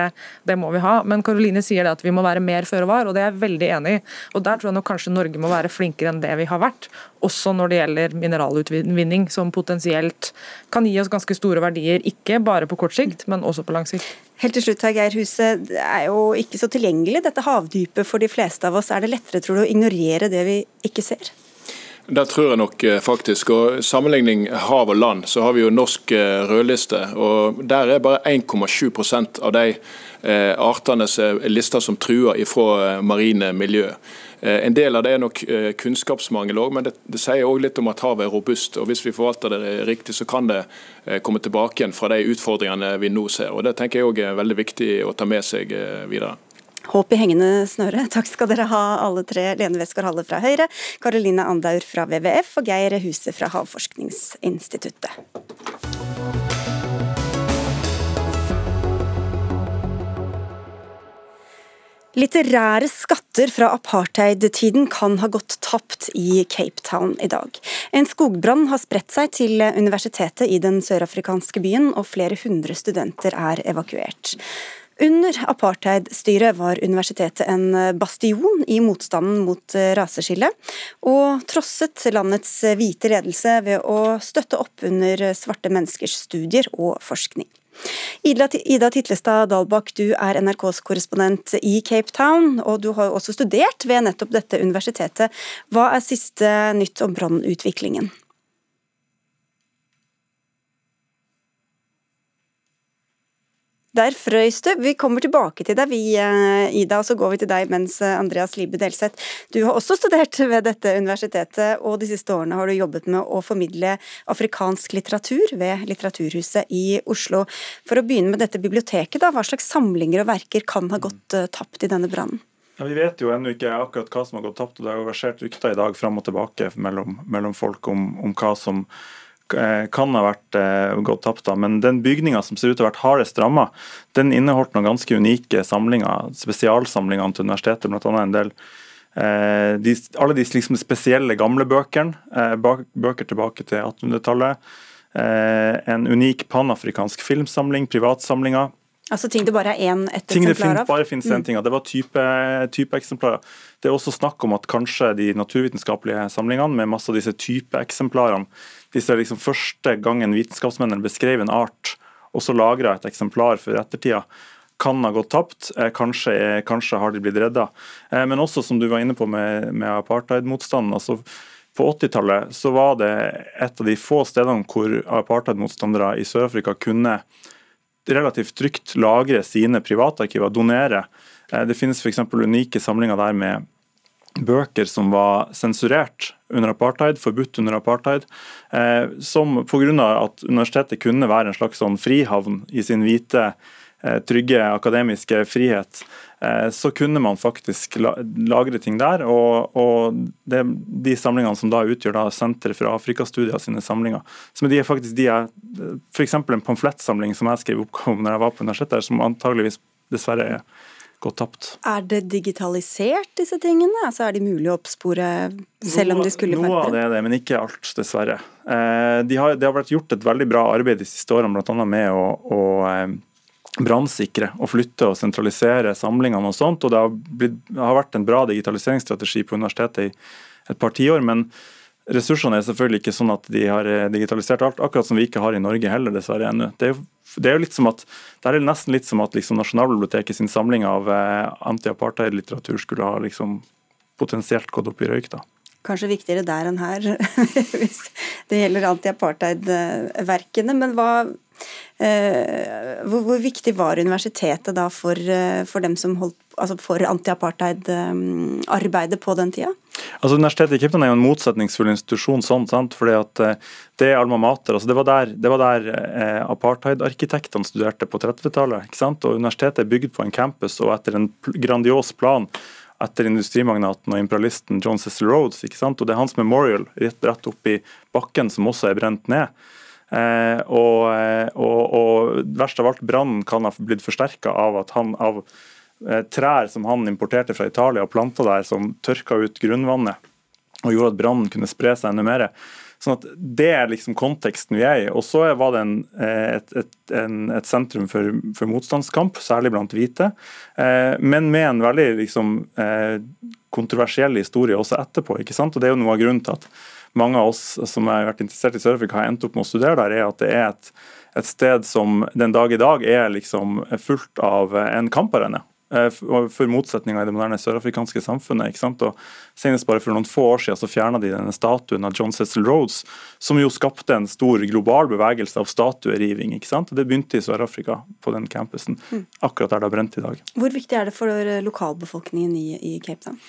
det må vi ha. Men Karoline sier det at vi må være mer føre var, og det er jeg veldig enig i. Og der tror jeg nok kanskje Norge må være flinkere enn det vi har vært. Også når det gjelder mineralutvinning, som potensielt kan gi oss ganske store verdier. Ikke bare på kort sikt, men også på lang sikt. Helt til slutt, Geir Huset. Det er jo ikke så tilgjengelig, dette havdypet for de fleste av oss. Er det lettere tror du, å ignorere det vi ikke ser? Det tror jeg nok eh, faktisk. og Sammenligning hav og land, så har vi jo norsk eh, rødliste. og Der er bare 1,7% av de eh, artene lista som truer ifra marine miljø. Eh, en del av det er nok eh, kunnskapsmangel òg, men det, det sier òg litt om at havet er robust. og Hvis vi forvalter det riktig, så kan det eh, komme tilbake igjen fra de utfordringene vi nå ser. og Det tenker jeg òg er veldig viktig å ta med seg videre. Håp i hengende snøre. Takk skal dere ha alle tre. Lene Westgård-Halle fra Høyre, Karoline Andaur fra WWF og Geir Huse fra Havforskningsinstituttet. Litterære skatter fra apartheid-tiden kan ha gått tapt i Cape Town i dag. En skogbrann har spredt seg til universitetet i den sørafrikanske byen, og flere hundre studenter er evakuert. Under apartheidstyret var universitetet en bastion i motstanden mot raseskillet, og trosset landets hvite ledelse ved å støtte opp under svarte menneskers studier og forskning. Ida Titlestad Dalbakk, du er NRKs korrespondent i Cape Town, og du har også studert ved nettopp dette universitetet. Hva er siste nytt om brannutviklingen? Der frøys du. Vi kommer tilbake til deg, vi, eh, Ida, og så går vi til deg mens eh, Andreas Libe Delseth. Du har også studert ved dette universitetet, og de siste årene har du jobbet med å formidle afrikansk litteratur ved Litteraturhuset i Oslo. For å begynne med dette biblioteket, da, hva slags samlinger og verker kan ha gått uh, tapt i denne brannen? Ja, vi vet jo ennå ikke akkurat hva som har gått tapt. og Det har jo versert rykter i dag fram og tilbake mellom, mellom folk om, om hva som Eh, kan ha vært eh, gått tapt. da, Men den bygninga som ser ut til å ha vært hardest ramma, den inneholdt noen ganske unike samlinger. Spesialsamlingene til universitetet, bl.a. en del eh, de, alle de liksom spesielle gamle bøkene, bøker tilbake til 1800-tallet. En unik panafrikansk filmsamling, privatsamlinger. Altså ting det bare er én ett ting eksemplar av? bare finnes én mm. ting av. Det var type, type, eksemplarer. Det er også snakk om at kanskje de naturvitenskapelige samlingene med masse av disse typeeksemplarene hvis det er liksom første gangen vitenskapsmennene beskrev en art, og så lagra et eksemplar for ettertida, kan ha gått tapt. Eh, kanskje, kanskje har de blitt redda. Eh, men også, som du var inne på med, med apartheidmotstanden. altså på 80-tallet så var det et av de få stedene hvor apartheidmotstandere i Sør-Afrika kunne relativt trygt lagre sine privatarkiver, donere. Eh, det finnes f.eks. unike samlinger der med bøker som var sensurert under apartheid, forbudt under apartheid, eh, som pga. at universitetet kunne være en slags sånn frihavn i sin hvite, eh, trygge akademiske frihet, eh, så kunne man faktisk la, lagre ting der. Og, og det, de samlingene som da utgjør da Senter for Afrikastudier sine samlinger, som de er faktisk de jeg F.eks. en pamflettsamling som jeg skrev oppgave om når jeg var på universitetet, som antageligvis dessverre er gått tapt. Er det digitalisert, disse tingene? Altså Er de mulig å oppspore selv om de skulle vært Noe av det er det, men ikke alt, dessverre. Eh, de har, det har vært gjort et veldig bra arbeid de siste årene, bl.a. med å, å eh, brannsikre og flytte og sentralisere samlingene og sånt. og Det har, blitt, har vært en bra digitaliseringsstrategi på universitetet i et par tiår. men Ressursene er selvfølgelig ikke sånn at de har eh, digitalisert alt, akkurat som vi ikke har i Norge heller, dessverre ennå. Det er jo det er jo litt som at, det er nesten litt som at liksom Nasjonalbiblioteket sin samling av eh, anti-apartheid-litteratur skulle ha liksom potensielt gått opp i røyk. da. Kanskje viktigere der enn her, hvis det gjelder anti-apartheid-verkene. Men hva, hvor, hvor, viktig var universitetet da for, eh, for dem som holdt altså for anti-apartheid-arbeidet på den tida? Altså Universitetet i Cape er jo en motsetningsfull institusjon. sånn, sant? Fordi at eh, Det er alma mater. altså Det var der, der eh, apartheid-arkitektene studerte på 30-tallet. ikke sant? Og Universitetet er bygd på en campus og etter en grandios plan etter industrimagnaten og imperialisten John Cecil Rhodes. ikke sant? Og Det er hans memorial rett, rett oppi bakken som også er brent ned. Eh, og, eh, og, og, verst av alt, brannen kan ha blitt forsterka av at han av Eh, trær som han importerte fra Italia og planta der, som tørka ut grunnvannet og gjorde at brannen kunne spre seg enda mer. Sånn at Det er liksom konteksten vi er i. Og så var det en, et, et, en, et, sentrum for, for, motstandskamp, særlig blant hvite, men med en veldig liksom, kontroversiell historie også etterpå. ikke sant? Og Det er jo noe av grunnen til at mange av oss som har vært interessert i Sør-Afrika, har endt opp med å studere der, er at det er et, et sted som den dag i dag er liksom fullt av en kamparena. Eh, for motsetninger i det moderne sørafrikanske samfunnet. ikke sant? Og Senest bare for noen få år siden så fjerna de denne statuen av John Cecil Rhodes, som jo skapte en stor global bevegelse av statueriving. ikke sant? Det begynte i Sør-Afrika, på den campusen, mm. akkurat der det har brent i dag. Hvor viktig er det for lokalbefolkningen i, i Cape Town?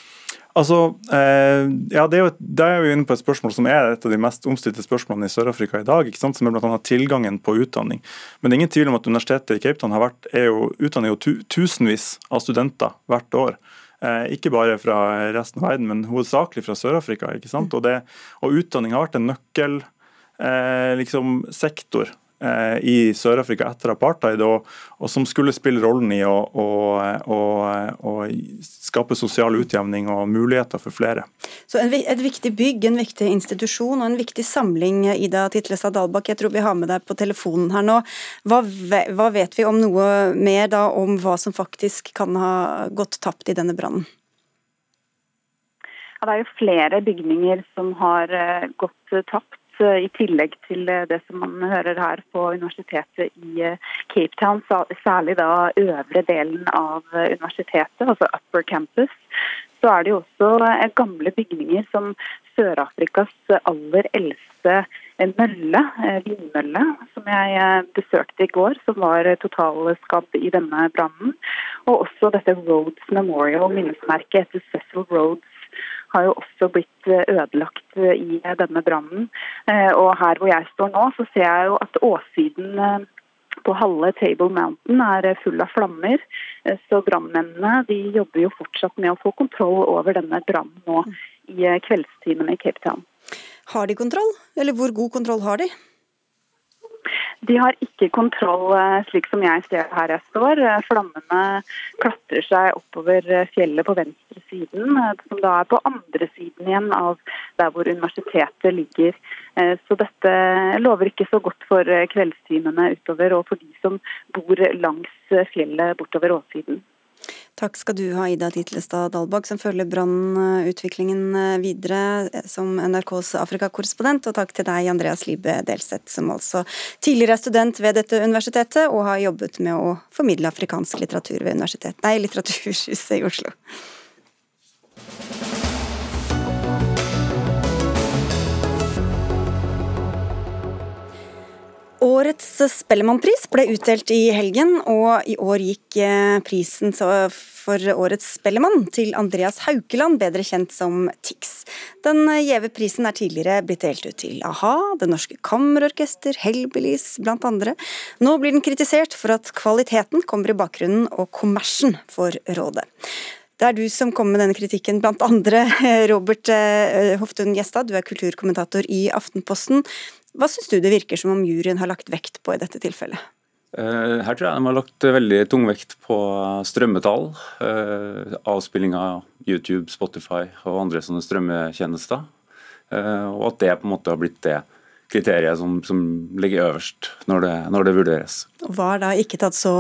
Altså, eh, ja, det er, jo, det er jo inne på et spørsmål som er et av de mest omstridte spørsmålene i Sør-Afrika i dag, ikke sant? som er bl.a. tilgangen på utdanning. Men det er ingen tvil om at universitetet i Cape Town har vært, er jo, utdanner jo tu, tusenvis av studenter hvert år. Eh, ikke bare fra resten av verden, men hovedsakelig fra Sør-Afrika. ikke sant? Og, og utdanning har vært en nøkkelsektor eh, liksom, i Sør-Afrika etter apartheid, og, og, som skulle spille rollen i å, å, å, å, skape sosial utjevning og muligheter for flere. Så en, Et viktig bygg, en viktig institusjon og en viktig samling, Ida Titlestad Dalbakk. Jeg tror vi har med deg på telefonen her nå. Hva, hva vet vi om noe mer da om hva som faktisk kan ha gått tapt i denne brannen? Ja, det er jo flere bygninger som har eh, gått tapt Eh, i tillegg til eh, det som man hører her på universitetet i eh, Cape Town, særlig da øvre delen av universitetet, altså Upper Campus, så er det jo også gamle bygninger som Sør-Afrikas aller eldste mølle, vindmølle, som jeg besøkte i går, som var totalskadd i denne brannen. Og også dette Rhodes Memorial, minnesmerket etter Cecil Rhodes har jo også blitt ødelagt i denne brannen. Og her hvor jeg står nå, så ser jeg jo at åssiden på halve Table Mountain er full av flammer. Så brannmennene jobber jo fortsatt med å få kontroll over denne brannen nå i kveldstimene i Cape Town. Har de kontroll, eller hvor god kontroll har de? De har ikke kontroll eh, slik som jeg ser her jeg står. Eh, flammene klatrer seg oppover eh, fjellet på venstre siden, som da er på andre siden igjen av der hvor universitetet ligger. Så dette lover ikke så godt for kveldstimene utover, og for de som bor langs fjellet bortover åssiden. Takk skal du ha, Ida Titlestad Dalbakk, som følger brannutviklingen eh, videre eh, som NRKs Afrikakorrespondent. Og takk til deg, Andreas Libe Delseth, som altså tidligere er student ved dette universitetet, og har jobbet med å formidle afrikansk litteratur ved nei, Litteraturhuset i Oslo. Årets Spellemannpris ble utdelt i helgen, og i år gikk eh, prisen for Årets Spellemann til Andreas Haukeland, bedre kjent som Tix. Den gjeve prisen er tidligere blitt delt ut til a-ha, Det Norske Kammerorkester, Hellbillies blant andre. Nå blir den kritisert for at kvaliteten kommer i bakgrunnen og kommersen får råde. Det er du som kommer med denne kritikken, blant andre. Robert eh, Hoftun Gjestad, du er kulturkommentator i Aftenposten. Hva syns du det virker som om juryen har lagt vekt på i dette tilfellet? Eh, her tror jeg de har lagt veldig tung vekt på strømmetall, eh, avspilling av YouTube, Spotify og andre sånne strømmetjenester. Eh, og at det på en måte har blitt det kriteriet som, som ligger øverst når det, når det, vurderes. Hva er da ikke tatt så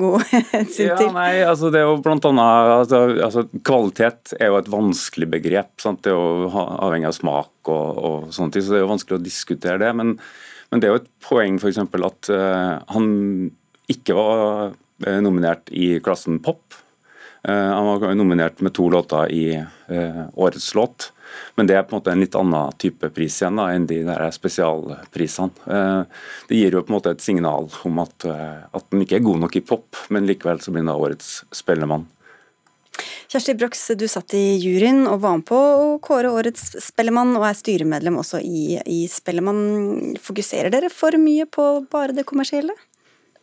god hensyn til? Ja, nei, altså det er jo blant annet, altså, altså, Kvalitet er jo et vanskelig begrep. Sant? Det er jo avhengig av smak og, og sånne ting, så det er jo vanskelig å diskutere det. Men, men det er jo et poeng f.eks. at uh, han ikke var uh, nominert i klassen pop. Uh, han var nominert med to låter i årets låt. Men det er på en måte en litt annen type pris igjen da, enn de der spesialprisene. Eh, det gir jo på en måte et signal om at, eh, at den ikke er god nok i pop, men likevel så blir den da årets Spellemann. Kjersti Brox, du satt i juryen og var med på å kåre årets Spellemann, og er styremedlem også i, i Spellemann. Fokuserer dere for mye på bare det kommersielle?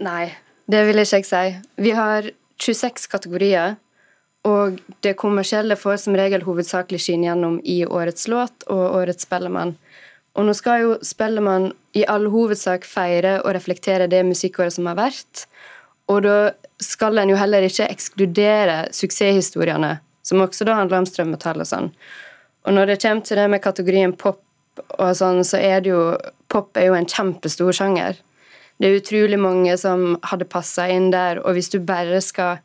Nei, det vil ikke jeg si. Vi har 26 kategorier, og det kommersielle får som regel hovedsakelig skinne gjennom i årets låt og årets Spellemann. Og nå skal jo Spellemann i all hovedsak feire og reflektere det musikkåret som har vært. Og da skal en jo heller ikke ekskludere suksesshistoriene, som også da handler om strømmetall og sånn. Og når det kommer til det med kategorien pop og sånn, så er det jo Pop er jo en kjempestor sjanger. Det er utrolig mange som hadde passa inn der, og hvis du bare skal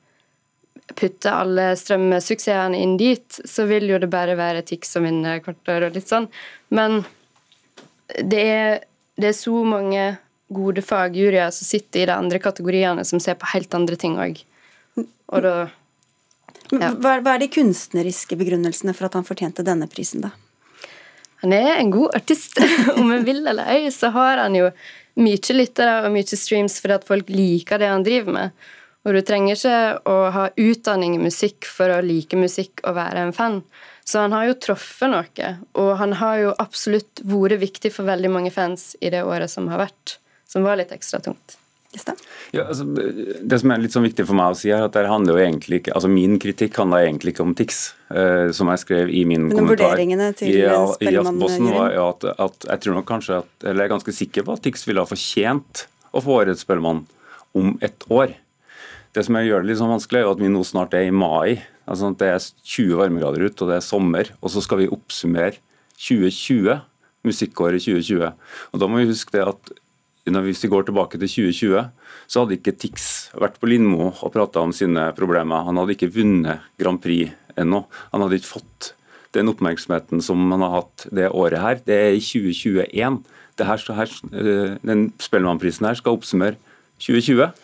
putte alle strømsuksessene inn dit, så vil jo det bare være Tix som vinner hvert år og litt sånn. Men det er, det er så mange gode fagjuryer som sitter i de andre kategoriene, som ser på helt andre ting òg. Og da ja. hva, hva er de kunstneriske begrunnelsene for at han fortjente denne prisen, da? Han er en god artist. Om en vil eller ei, så har han jo mye lyttere og mye streams fordi at folk liker det han driver med. Og du trenger ikke å ha utdanning i musikk for å like musikk og være en fan. Så han har jo truffet noe, og han har jo absolutt vært viktig for veldig mange fans i det året som har vært, som var litt ekstra tungt. Ja, altså, det som er litt sånn viktig for meg å si, er at det handler jo egentlig ikke, altså Min kritikk handler egentlig ikke om TIX, uh, som jeg skrev i min Men kommentar. Vurderingene til i, i Aftenposten var jo at, at, jeg tror nok kanskje at, eller jeg er ganske sikker på at TIX ville ha fortjent å få årets Spellemann om ett år. Det som gjør det litt sånn vanskelig, er at vi nå snart er i mai. Altså Det er 20 varmegrader ute, og det er sommer. Og så skal vi oppsummere 2020, musikkåret 2020. Og Da må vi huske det at hvis vi går tilbake til 2020, så hadde ikke Tix vært på Lindmo og prata om sine problemer. Han hadde ikke vunnet Grand Prix ennå. Han hadde ikke fått den oppmerksomheten som han har hatt det året her. Det er i 2021. Her, her, eh, den Spellemannprisen her skal oppsummere 2020.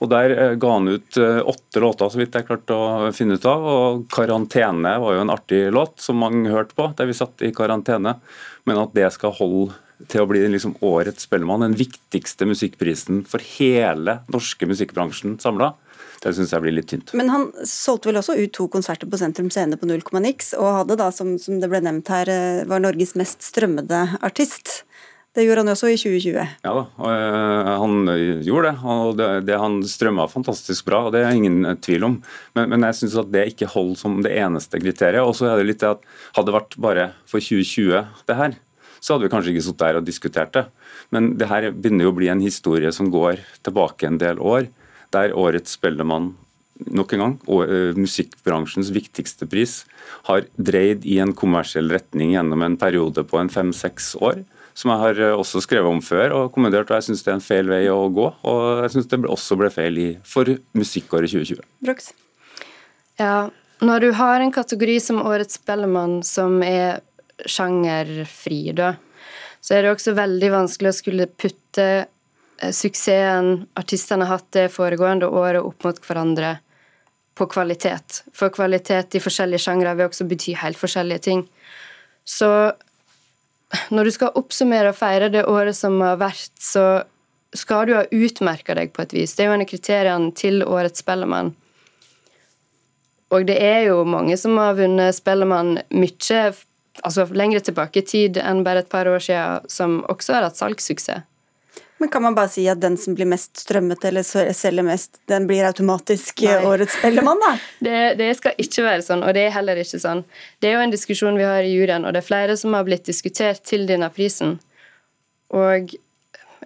Og Der eh, ga han ut eh, åtte låter, så vidt jeg klarte å finne ut av. og 'Karantene' var jo en artig låt som mange hørte på, der vi satt i karantene. Men at det skal holde til å bli liksom årets Spellemann, den viktigste musikkprisen for hele norske musikkbransjen samla. Det syns jeg blir litt tynt. Men han solgte vel også ut to konserter på Sentrum Scene på null komma niks, og hadde da, som, som, det ble nevnt her, eh, var Norges mest strømmede artist. Det gjorde han også i 2020. Ja da, uh, han gjorde det. Og det, han strømma fantastisk bra, og det er ingen tvil om. Men, men jeg syns det ikke holder som det eneste kriteriet. Og så er det litt det at hadde det vært bare for 2020 det her, så hadde vi kanskje ikke sittet der og diskutert det. Men det her begynner jo å bli en historie som går tilbake en del år der årets Spellemann nok en gang, og musikkbransjens viktigste pris, har dreid i en kommersiell retning gjennom en periode på en fem-seks år. Som jeg har uh, også skrevet om før og kommentert, og jeg syns det er en feil vei å gå. Og jeg syns det også ble feil for musikkåret 2020. Brooks? Ja, når du har en kategori som Årets Spellemann som er sjangerfri, da, så er det også veldig vanskelig å skulle putte Eh, suksessen artistene har hatt det foregående året opp mot hverandre på kvalitet. For kvalitet i forskjellige sjangre vil også bety helt forskjellige ting. Så når du skal oppsummere og feire det året som har vært, så skal du ha utmerka deg på et vis. Det er jo en av kriteriene til årets Spellemann. Og det er jo mange som har vunnet Spellemann mye altså lengre tilbake i tid enn bare et par år siden, som også har hatt salgssuksess. Men kan man bare si at den som blir mest strømmet eller selger mest, den blir automatisk Nei. årets spellemann, da? Det, det, skal ikke være sånn, og det er heller ikke sånn. Det er jo en diskusjon vi har i juryen, og det er flere som har blitt diskutert til denne prisen. Og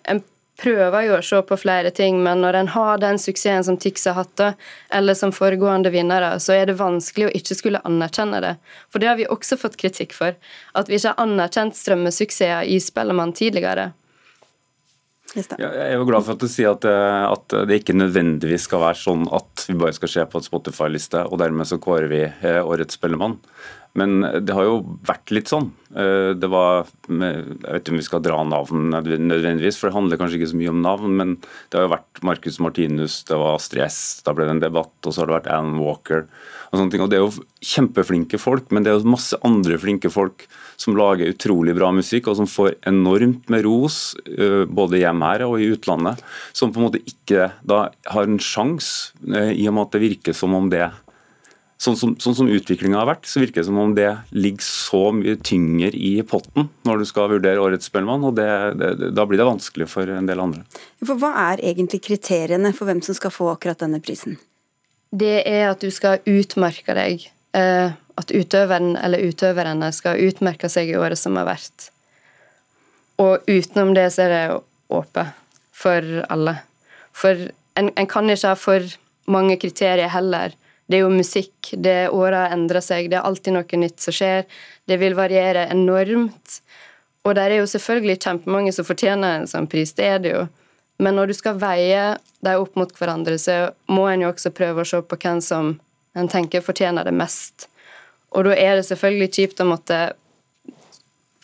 en prøver jo å se på flere ting, men når en har den suksessen som Tix har hatt, eller som foregående vinnere, så er det vanskelig å ikke skulle anerkjenne det. For det har vi også fått kritikk for, at vi ikke har anerkjent strømmesuksesser i Spellemann tidligere. Ja, jeg er jo glad for at du sier at, eh, at, det ikke nødvendigvis skal være sånn at vi bare skal se på et Spotify-liste, og dermed så kårer vi eh, årets Spellemann. Men det har jo vært litt sånn. Eh, det var, Jeg vet ikke om vi skal dra navn nødvendigvis, for det handler kanskje ikke så mye om navn. Men det har jo vært Marcus Martinus, det var Stress, da ble det en debatt, og så har det vært Alan Walker. Og sånne ting. Og Det er jo kjempeflinke folk, men det er jo masse andre flinke folk som lager utrolig bra musikk, og som får enormt med ros, eh, både hjemme her og i utlandet. Som på en måte ikke da har en sjanse, eh, i og med at det virker som om det Sånn som, sånn som utviklinga har vært, så virker det som om det ligger så mye tyngre i potten når du skal vurdere årets Spellemann, og det, det, da blir det vanskelig for en del andre. For Hva er egentlig kriteriene for hvem som skal få akkurat denne prisen? Det er at du skal utmerke deg. Eh, at utøveren eller utøverne skal utmerke seg i året som har vært. Og utenom det så er det åpent for alle. For en, en, kan ikke ha for mange kriterier heller. Det er jo musikk, det åra endrer seg, det er alltid noe nytt som skjer. Det vil variere enormt. Og der er jo selvfølgelig kjempemange som fortjener en sånn pris, det er det jo. Men når du skal veie dem opp mot hverandre, så må en jo også prøve å se på hvem som en tenker fortjener det mest. Og da er det selvfølgelig kjipt å måtte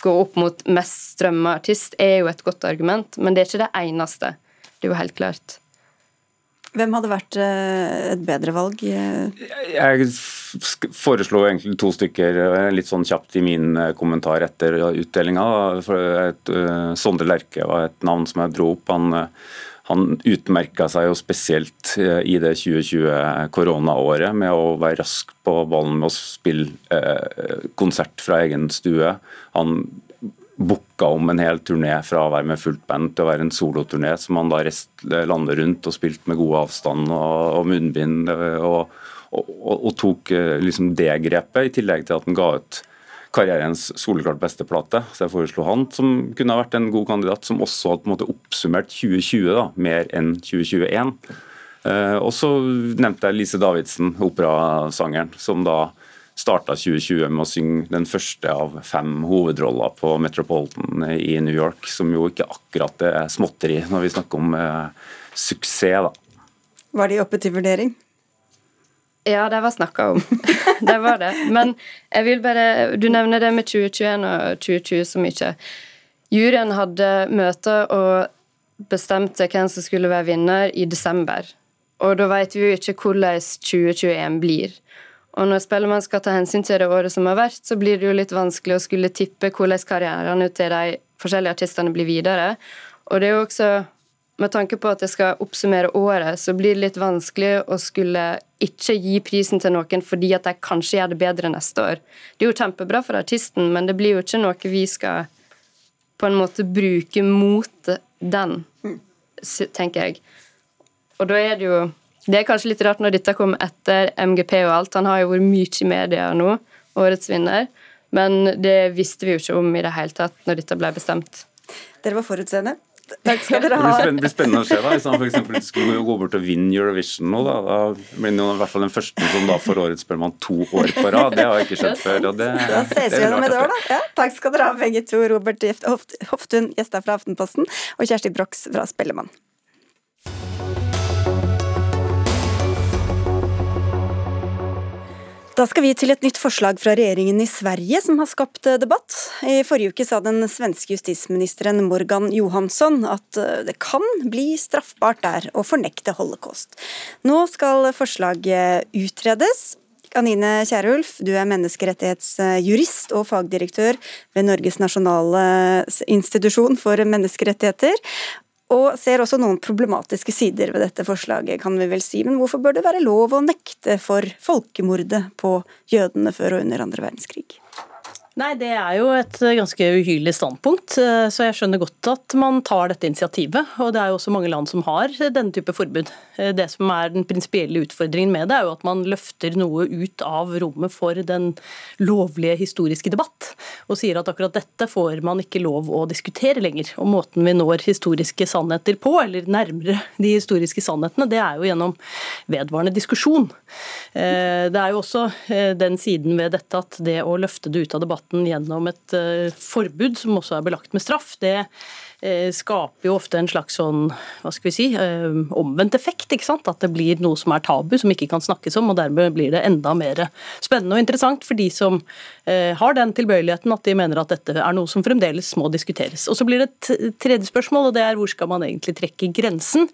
gå opp mot mest strømma artist, er jo et godt argument, men det er ikke det eneste. Det er jo helt klart. Hvem hadde vært eh, et bedre valg? Jeg foreslo egentlig to stykker, eh, litt sånn kjapt i min eh, kommentar etter utdelinga. Sondre Lerche var et navn som jeg dro opp. Han han utmerka seg jo spesielt i det 2020-koronaåret med å være rask på ballen med å spille konsert fra egen stue. Han booka om en hel turné fra å være med fullt band til å være en soloturné som han da rest, landet rundt og spilte med god avstand og, og munnbind. Eh, og, og, og, tok liksom det grepet, i tillegg til at han ga ut karrierens soleklart beste plate. Så jeg foreslo han, som kunne ha vært en god kandidat, som også hadde på en måte oppsummert 2020 da, mer enn 2021. Eh, og så nevnte jeg Lise Davidsen, operasangeren, som da starta 2020 med å synge den første av fem hovedroller på Metropolitan i New York, som jo ikke akkurat er småtteri når vi snakker om eh, suksess. da. Var de oppe til vurdering? Ja, det var snakka om. det var det. Men jeg vil bare Du nevner det med 2021 og 2020 så mye. Juryen hadde møte og bestemte hvem som skulle være vinner i desember. Og da vet vi jo ikke hvordan 2021 blir. Og når Spellemann skal ta hensyn til det året som har vært, så blir det jo litt vanskelig å skulle tippe hvordan karrierene til de forskjellige artistene blir videre. Og det er jo også med tanke på at jeg skal oppsummere året, så blir det litt vanskelig å skulle ikke gi prisen til noen fordi at de kanskje gjør det bedre neste år. Det er jo kjempebra for artisten, men det blir jo ikke noe vi skal på en måte bruke mot den, tenker jeg. Og da er det jo Det er kanskje litt rart når dette kom etter MGP og alt. Han har jo vært mye i media nå, årets vinner. Men det visste vi jo ikke om i det hele tatt når dette ble bestemt. Dere var forutseende. Takk skal dere ha. Det blir spennende å se da, hvis han f.eks. skulle gå bort og vinne Eurovision nå. Da, da blir han i hvert fall den første som da får årets Spellemann to år på rad. Det har jeg ikke skjedd før. og det, Da ses vi gjennom et år, da. Ja, takk skal dere ha begge to. Robert Hoftun, gjester fra Aftenposten, og Kjersti Brox fra Spellemann. Da skal vi til et nytt forslag fra regjeringen i Sverige som har skapt eh, debatt. I forrige uke sa den svenske justisministeren Morgan Johansson at eh, det kan bli straffbart der å fornekte holocaust. Nå skal forslaget utredes. Anine Kierulf, du er menneskerettighetsjurist og fagdirektør ved Norges nasjonale institusjon for menneskerettigheter og ser også noen problematiske sider ved dette forslaget, kan vi vel si. Men hvorfor bør det være lov å nekte for folkemordet på jødene før og under andre verdenskrig? Nei, Det er jo et ganske uhyrlig standpunkt, eh, så jeg skjønner godt at man tar dette initiativet. Og det er jo også mange land som har denne type forbud. Eh, det som er den prinsipielle utfordringen med det, er jo at man løfter noe ut av rommet for den lovlige historiske debatt, og sier at akkurat dette får man ikke lov å diskutere lenger. Og måten vi når historiske sannheter på, eller nærmere de historiske sannhetene, det er jo gjennom vedvarende diskusjon. Eh, det er jo også den siden ved dette at det å løfte det ut av debatten staten gjennom et eh, forbud som også er belagt med straff, det skaper jo ofte en slags sånn, hva skal vi si, eh, omvendt effekt. ikke sant? At det blir noe som er tabu, som ikke kan snakkes om. og Dermed blir det enda mer spennende og interessant for de som eh, har den tilbøyeligheten at de mener at dette er noe som fremdeles må diskuteres. Og Så blir det et tredje spørsmål, og det er hvor skal man egentlig trekke grensen?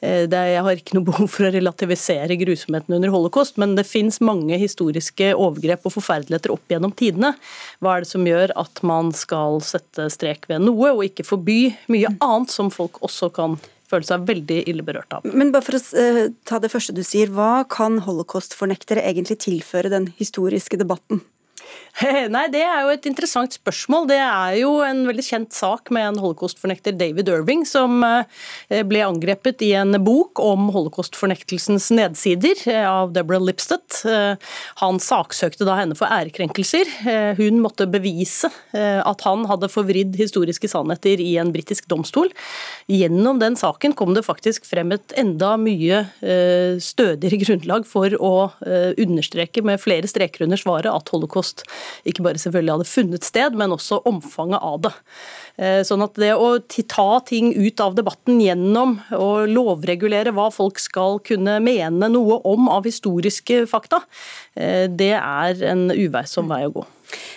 Er, jeg har ikke noe behov for å relativisere grusomheten under holocaust, men det fins mange historiske overgrep og forferdeligheter opp gjennom tidene. Hva er det som gjør at man skal sette strek ved noe, og ikke forby mye annet som folk også kan føle seg veldig ille berørt av. Men bare for å uh, ta det første du sier, hva kan holocaust-fornektere egentlig tilføre den historiske debatten? Nei, Det er jo et interessant spørsmål. Det er jo en veldig kjent sak med en holocaust-fornekter, David Irving, som eh, ble angrepet i en bok om holocaust-fornektelsens nedsider eh, av Deborah Lipstadt. Eh, han saksøkte da henne for ærekrenkelser. Hun måtte bevise at han hadde forvridd historiske sannheter i en britisk domstol. Gjennom den saken kom det faktisk frem et enda mye stødigere grunnlag for å understreke med flere streker under svaret at holocaust ikke bare selvfølgelig hadde funnet sted, men også omfanget av det. Eh, sånn at det å ta ting ut av debatten gjennom å lovregulere hva folk skal kunne mene noe om av historiske fakta, eh, det er en uveisom vei å gå.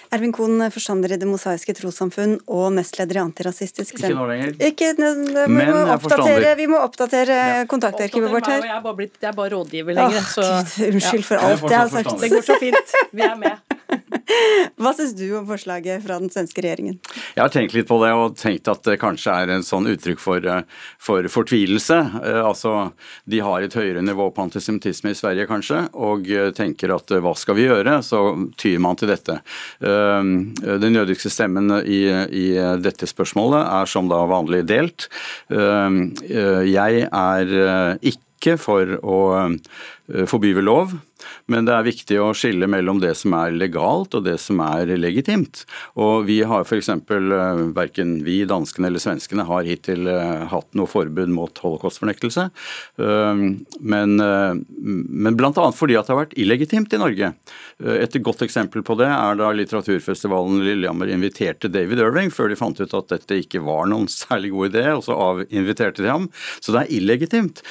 Ervin Kohn, forstander i Det mosaiske trossamfunn og nestleder i Antirasistisk Ikke nå lenger. Ikke, vi, må oppdatere, vi må oppdatere ja. kontaktarkivet vårt her. Jeg er bare, blitt, jeg er bare rådgiver lenger. Åh, så, unnskyld for alt jeg har sagt. Det går så fint. Vi er med. Hva syns du om forslaget fra den svenske regjeringen? Jeg har tenkt litt på det og tenkt at det kanskje er en sånn uttrykk for, eh, for fortvilelse. Eh, altså, De har et høyere nivå på antisemittisme i Sverige kanskje, og eh, tenker at hva skal vi gjøre? Så tyr man til dette. Den jødiske stemmen i, i dette spørsmålet er som da vanlig delt. Jeg er ikke for å forby ved lov. Men det er viktig å skille mellom det som er legalt og det som er legitimt. Og vi har f.eks. Eh, verken vi, danskene eller svenskene har hittil eh, hatt noe forbud mot holocaustfornektelse. Eh, men, men bl.a. fordi at det har vært illegitimt i Norge. Et godt eksempel på det er da litteraturfestivalen Lillehammer inviterte David Irving før de fant ut at dette ikke var noen særlig god idé, og så avinviterte de ham. Så det er illegitimt.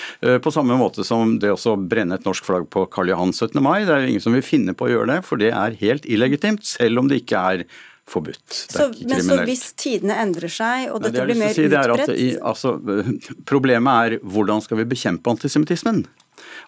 På samme måte som det å brenne et norsk flagg på Karl Johan 17. mai. Det er jo ingen som vil finne på å gjøre det, for det er helt illegitimt, selv om det ikke er forbudt. Så, men så hvis tidene endrer seg og dette blir mer si, utbredt? altså, problemet er hvordan skal vi bekjempe antisemittismen?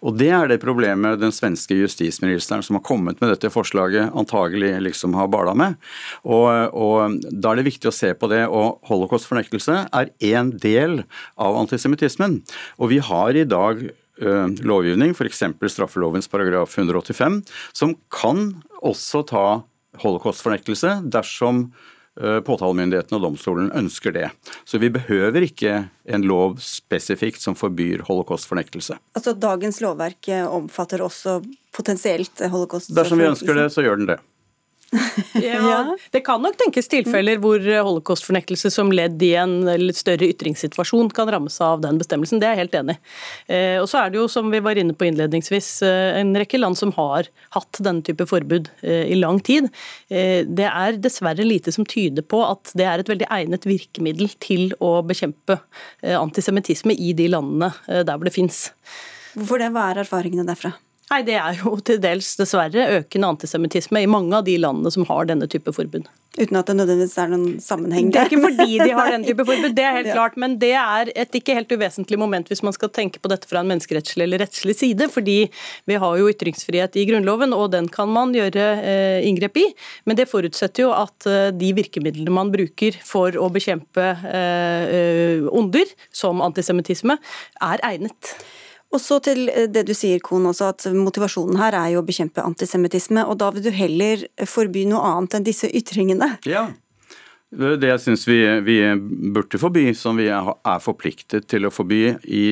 Og Det er det problemet den svenske justisministeren som har kommet med dette forslaget, antagelig liksom har bala med. Og, og Da er det viktig å se på det. og Holocaust-fornektelse er én del av antisemittismen. Og vi har i dag lovgivning, f.eks. straffelovens paragraf 185, som kan også ta holocaust-fornektelse dersom Eh, påtalemyndigheten og domstolen ønsker det. Så vi behøver ikke en lov spesifikt som forbyr holocaustfornektelse. Altså Dagens lovverk eh, omfatter også potensielt holocaust? Dersom vi ønsker det, så gjør den det. ja, det kan nok tenkes tilfeller hvor holocaustfornektelse som ledd i en litt større ytringssituasjon kan rammes av den bestemmelsen. Det er jeg helt enig i. Eh, og så er det jo, som vi var inne på innledningsvis, eh, en rekke land som har hatt denne type forbud eh, i lang tid. Det er dessverre lite som tyder på at det er et veldig egnet virkemiddel til å bekjempe antisemittisme i de landene der hvor det fins. Hvorfor det? Hva er erfaringene derfra? Nei, Det er jo til dels dessverre økende antisemittisme i mange av de landene som har denne type forbud. Uten at det nødvendigvis er noen sammenheng der? Det er ikke fordi de har denne type forbud, det er helt ja. klart. Men det er et ikke helt uvesentlig moment hvis man skal tenke på dette fra en menneskerettslig eller rettslig side. Fordi vi har jo ytringsfrihet i Grunnloven, og den kan man gjøre eh, inngrep i. Men det forutsetter jo at eh, de virkemidlene man bruker for å bekjempe eh, eh onder, som antisemittisme, er egnet. Og så til eh, det du sier, Kohn, også at motivasjonen her er jo å bekjempe antisemittisme. Og da vil du heller forby noe annet enn disse ytringene? Ja. Det jeg syns vi, vi, burde forby, som vi er forpliktet til å forby i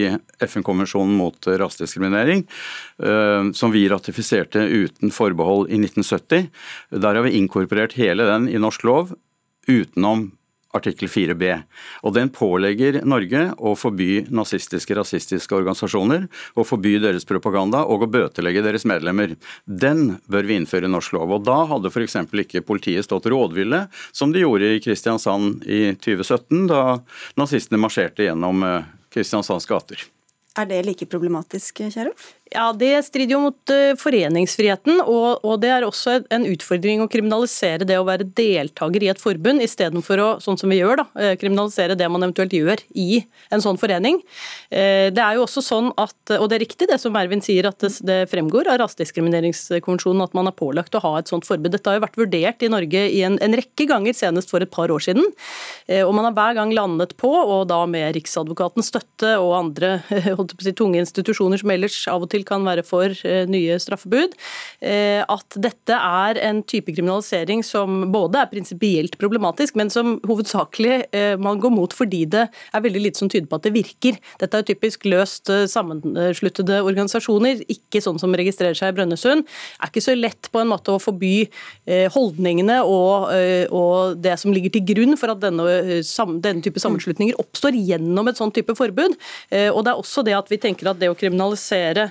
FN-konvensjonen mot rasediskriminering, eh, som vi ratifiserte uten forbehold i 1970. Der har vi inkorporert hele den i norsk lov utenom artikkel 4b. Og Den pålegger Norge å forby nazistiske, rasistiske organisasjoner, å forby deres propaganda og å bøtelegge deres medlemmer. Den bør vi innføre i norsk lov. Og Da hadde f.eks. ikke politiet stått rådville, som de gjorde i Kristiansand i 2017, da nazistene marsjerte gjennom eh, Kristiansands gater. Er det like problematisk, Kjerulf? Ja, Det strider jo mot uh, foreningsfriheten, og, det er også en utfordring å kriminalisere det å være deltaker i et forbund, istedenfor å, sånn som vi gjør, da, uh, kriminalisere det man eventuelt gjør i en sånn forening. Uh, det er jo også sånn at, og det er riktig det som Ervin sier, at det fremgår av Rasediskrimineringskonvensjonen at man er pålagt å ha et sånt forbud. Dette har jo vært vurdert i Norge i en, en rekke ganger, senest for et par år siden. Og man har hver gang landet på, og da med Riksadvokatens støtte og andre holdt på å si, tunge institusjoner som ellers av og til til kan være for eh, nye straffebud, eh, at dette er en type kriminalisering som både er prinsipielt problematisk, men som hovedsakelig eh, man går mot fordi det er veldig lite som tyder på at det virker. Dette er typisk løst sammensluttede organisasjoner, ikke sånn som registrerer seg i Brønnøysund. Det er ikke så lett på en måte å forby holdningene og, og det som ligger til grunn for at denne, denne type sammenslutninger oppstår gjennom et sånn type forbud. Og det er også det at vi tenker at det å kriminalisere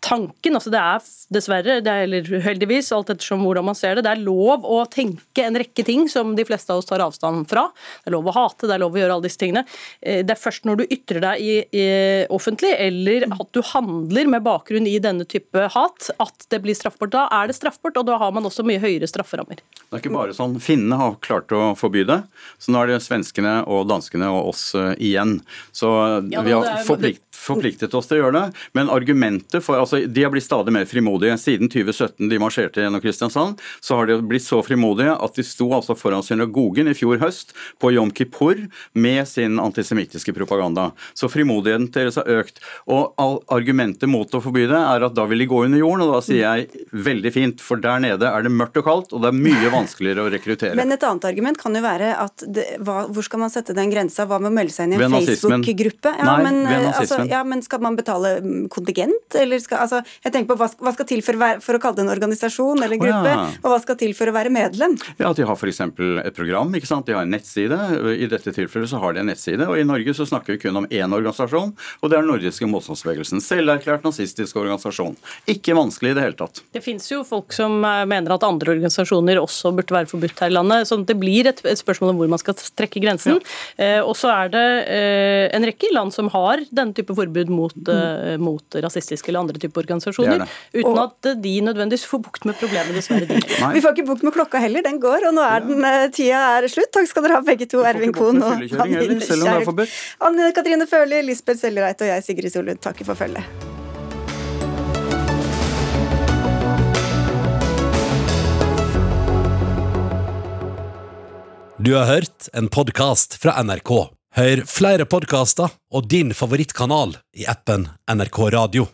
tanken. altså Det er dessverre, det er, eller heldigvis, alt ettersom hvordan man ser det, det er lov å tenke en rekke ting som de fleste av oss tar avstand fra. Det er lov å hate, det er lov å gjøre alle disse tingene. Eh, det er først når du ytrer deg i, i offentlig, eller at du handler med bakgrunn i denne type hat, at det blir straffbart. Da er det straffbart, og da har man også mye høyere strafferammer. Det er ikke bare sånn. Finnene har klart å forby det, så nå er det svenskene og danskene og oss uh, igjen. Så ja, vi har forplikt, forpliktet oss til å gjøre det. Men argumentet for altså De har blitt stadig mer frimodige. Siden 2017 de marsjerte gjennom Kristiansand, så har de blitt så frimodige at de sto altså foran synagogen i fjor høst på Jom Kippur med sin antisemittiske propaganda. Så frimodigheten deres har økt. Og argumentet mot å forby det er at da vil de gå under jorden, og da sier jeg veldig fint, for der nede er det mørkt og kaldt, og det er mye vanskeligere å rekruttere. Men et annet argument kan jo være at det, hva, hvor skal man sette den grensa? Hva med å melde seg inn i en Facebook-gruppe? Ja, nazismen. Altså, ja, men skal man betale mm, kontingent, eller skal altså, Jeg tenker på hva, hva skal til for å, være, for å, kalle det en organisasjon eller en gruppe, oh, ja. og hva skal til for å være medlem? Ja, At De har f.eks. et program, ikke sant? de har en nettside. I dette tilfellet så har de en nettside. og I Norge så snakker vi kun om én organisasjon, og det er den nordiske motstandsbevegelsen. Selverklært nazistisk organisasjon. Ikke vanskelig i det hele tatt. Det fins jo folk som eh, mener at andre organisasjoner også burde være forbudt her i landet. Så Det blir et, et spørsmål om hvor man skal trekke grensen. Ja. Eh, og så er det eh, en rekke land som har denne type forbud mot, eh, mot rasistiske eller andre typer type organisasjoner. Det det. Uten og, at de nødvendigvis får bukt med problemet. Vi får ikke bukt med klokka heller, den går, og nå er den eh, tida er slutt. Takk skal dere ha begge to, Ervin Kohn og Anne Katrine Førli, Lisbeth Sellereit og jeg, Sigrid Solund, takker for følget. Du har hørt en podkast fra NRK. Hør flere podkaster og din favorittkanal i appen NRK Radio.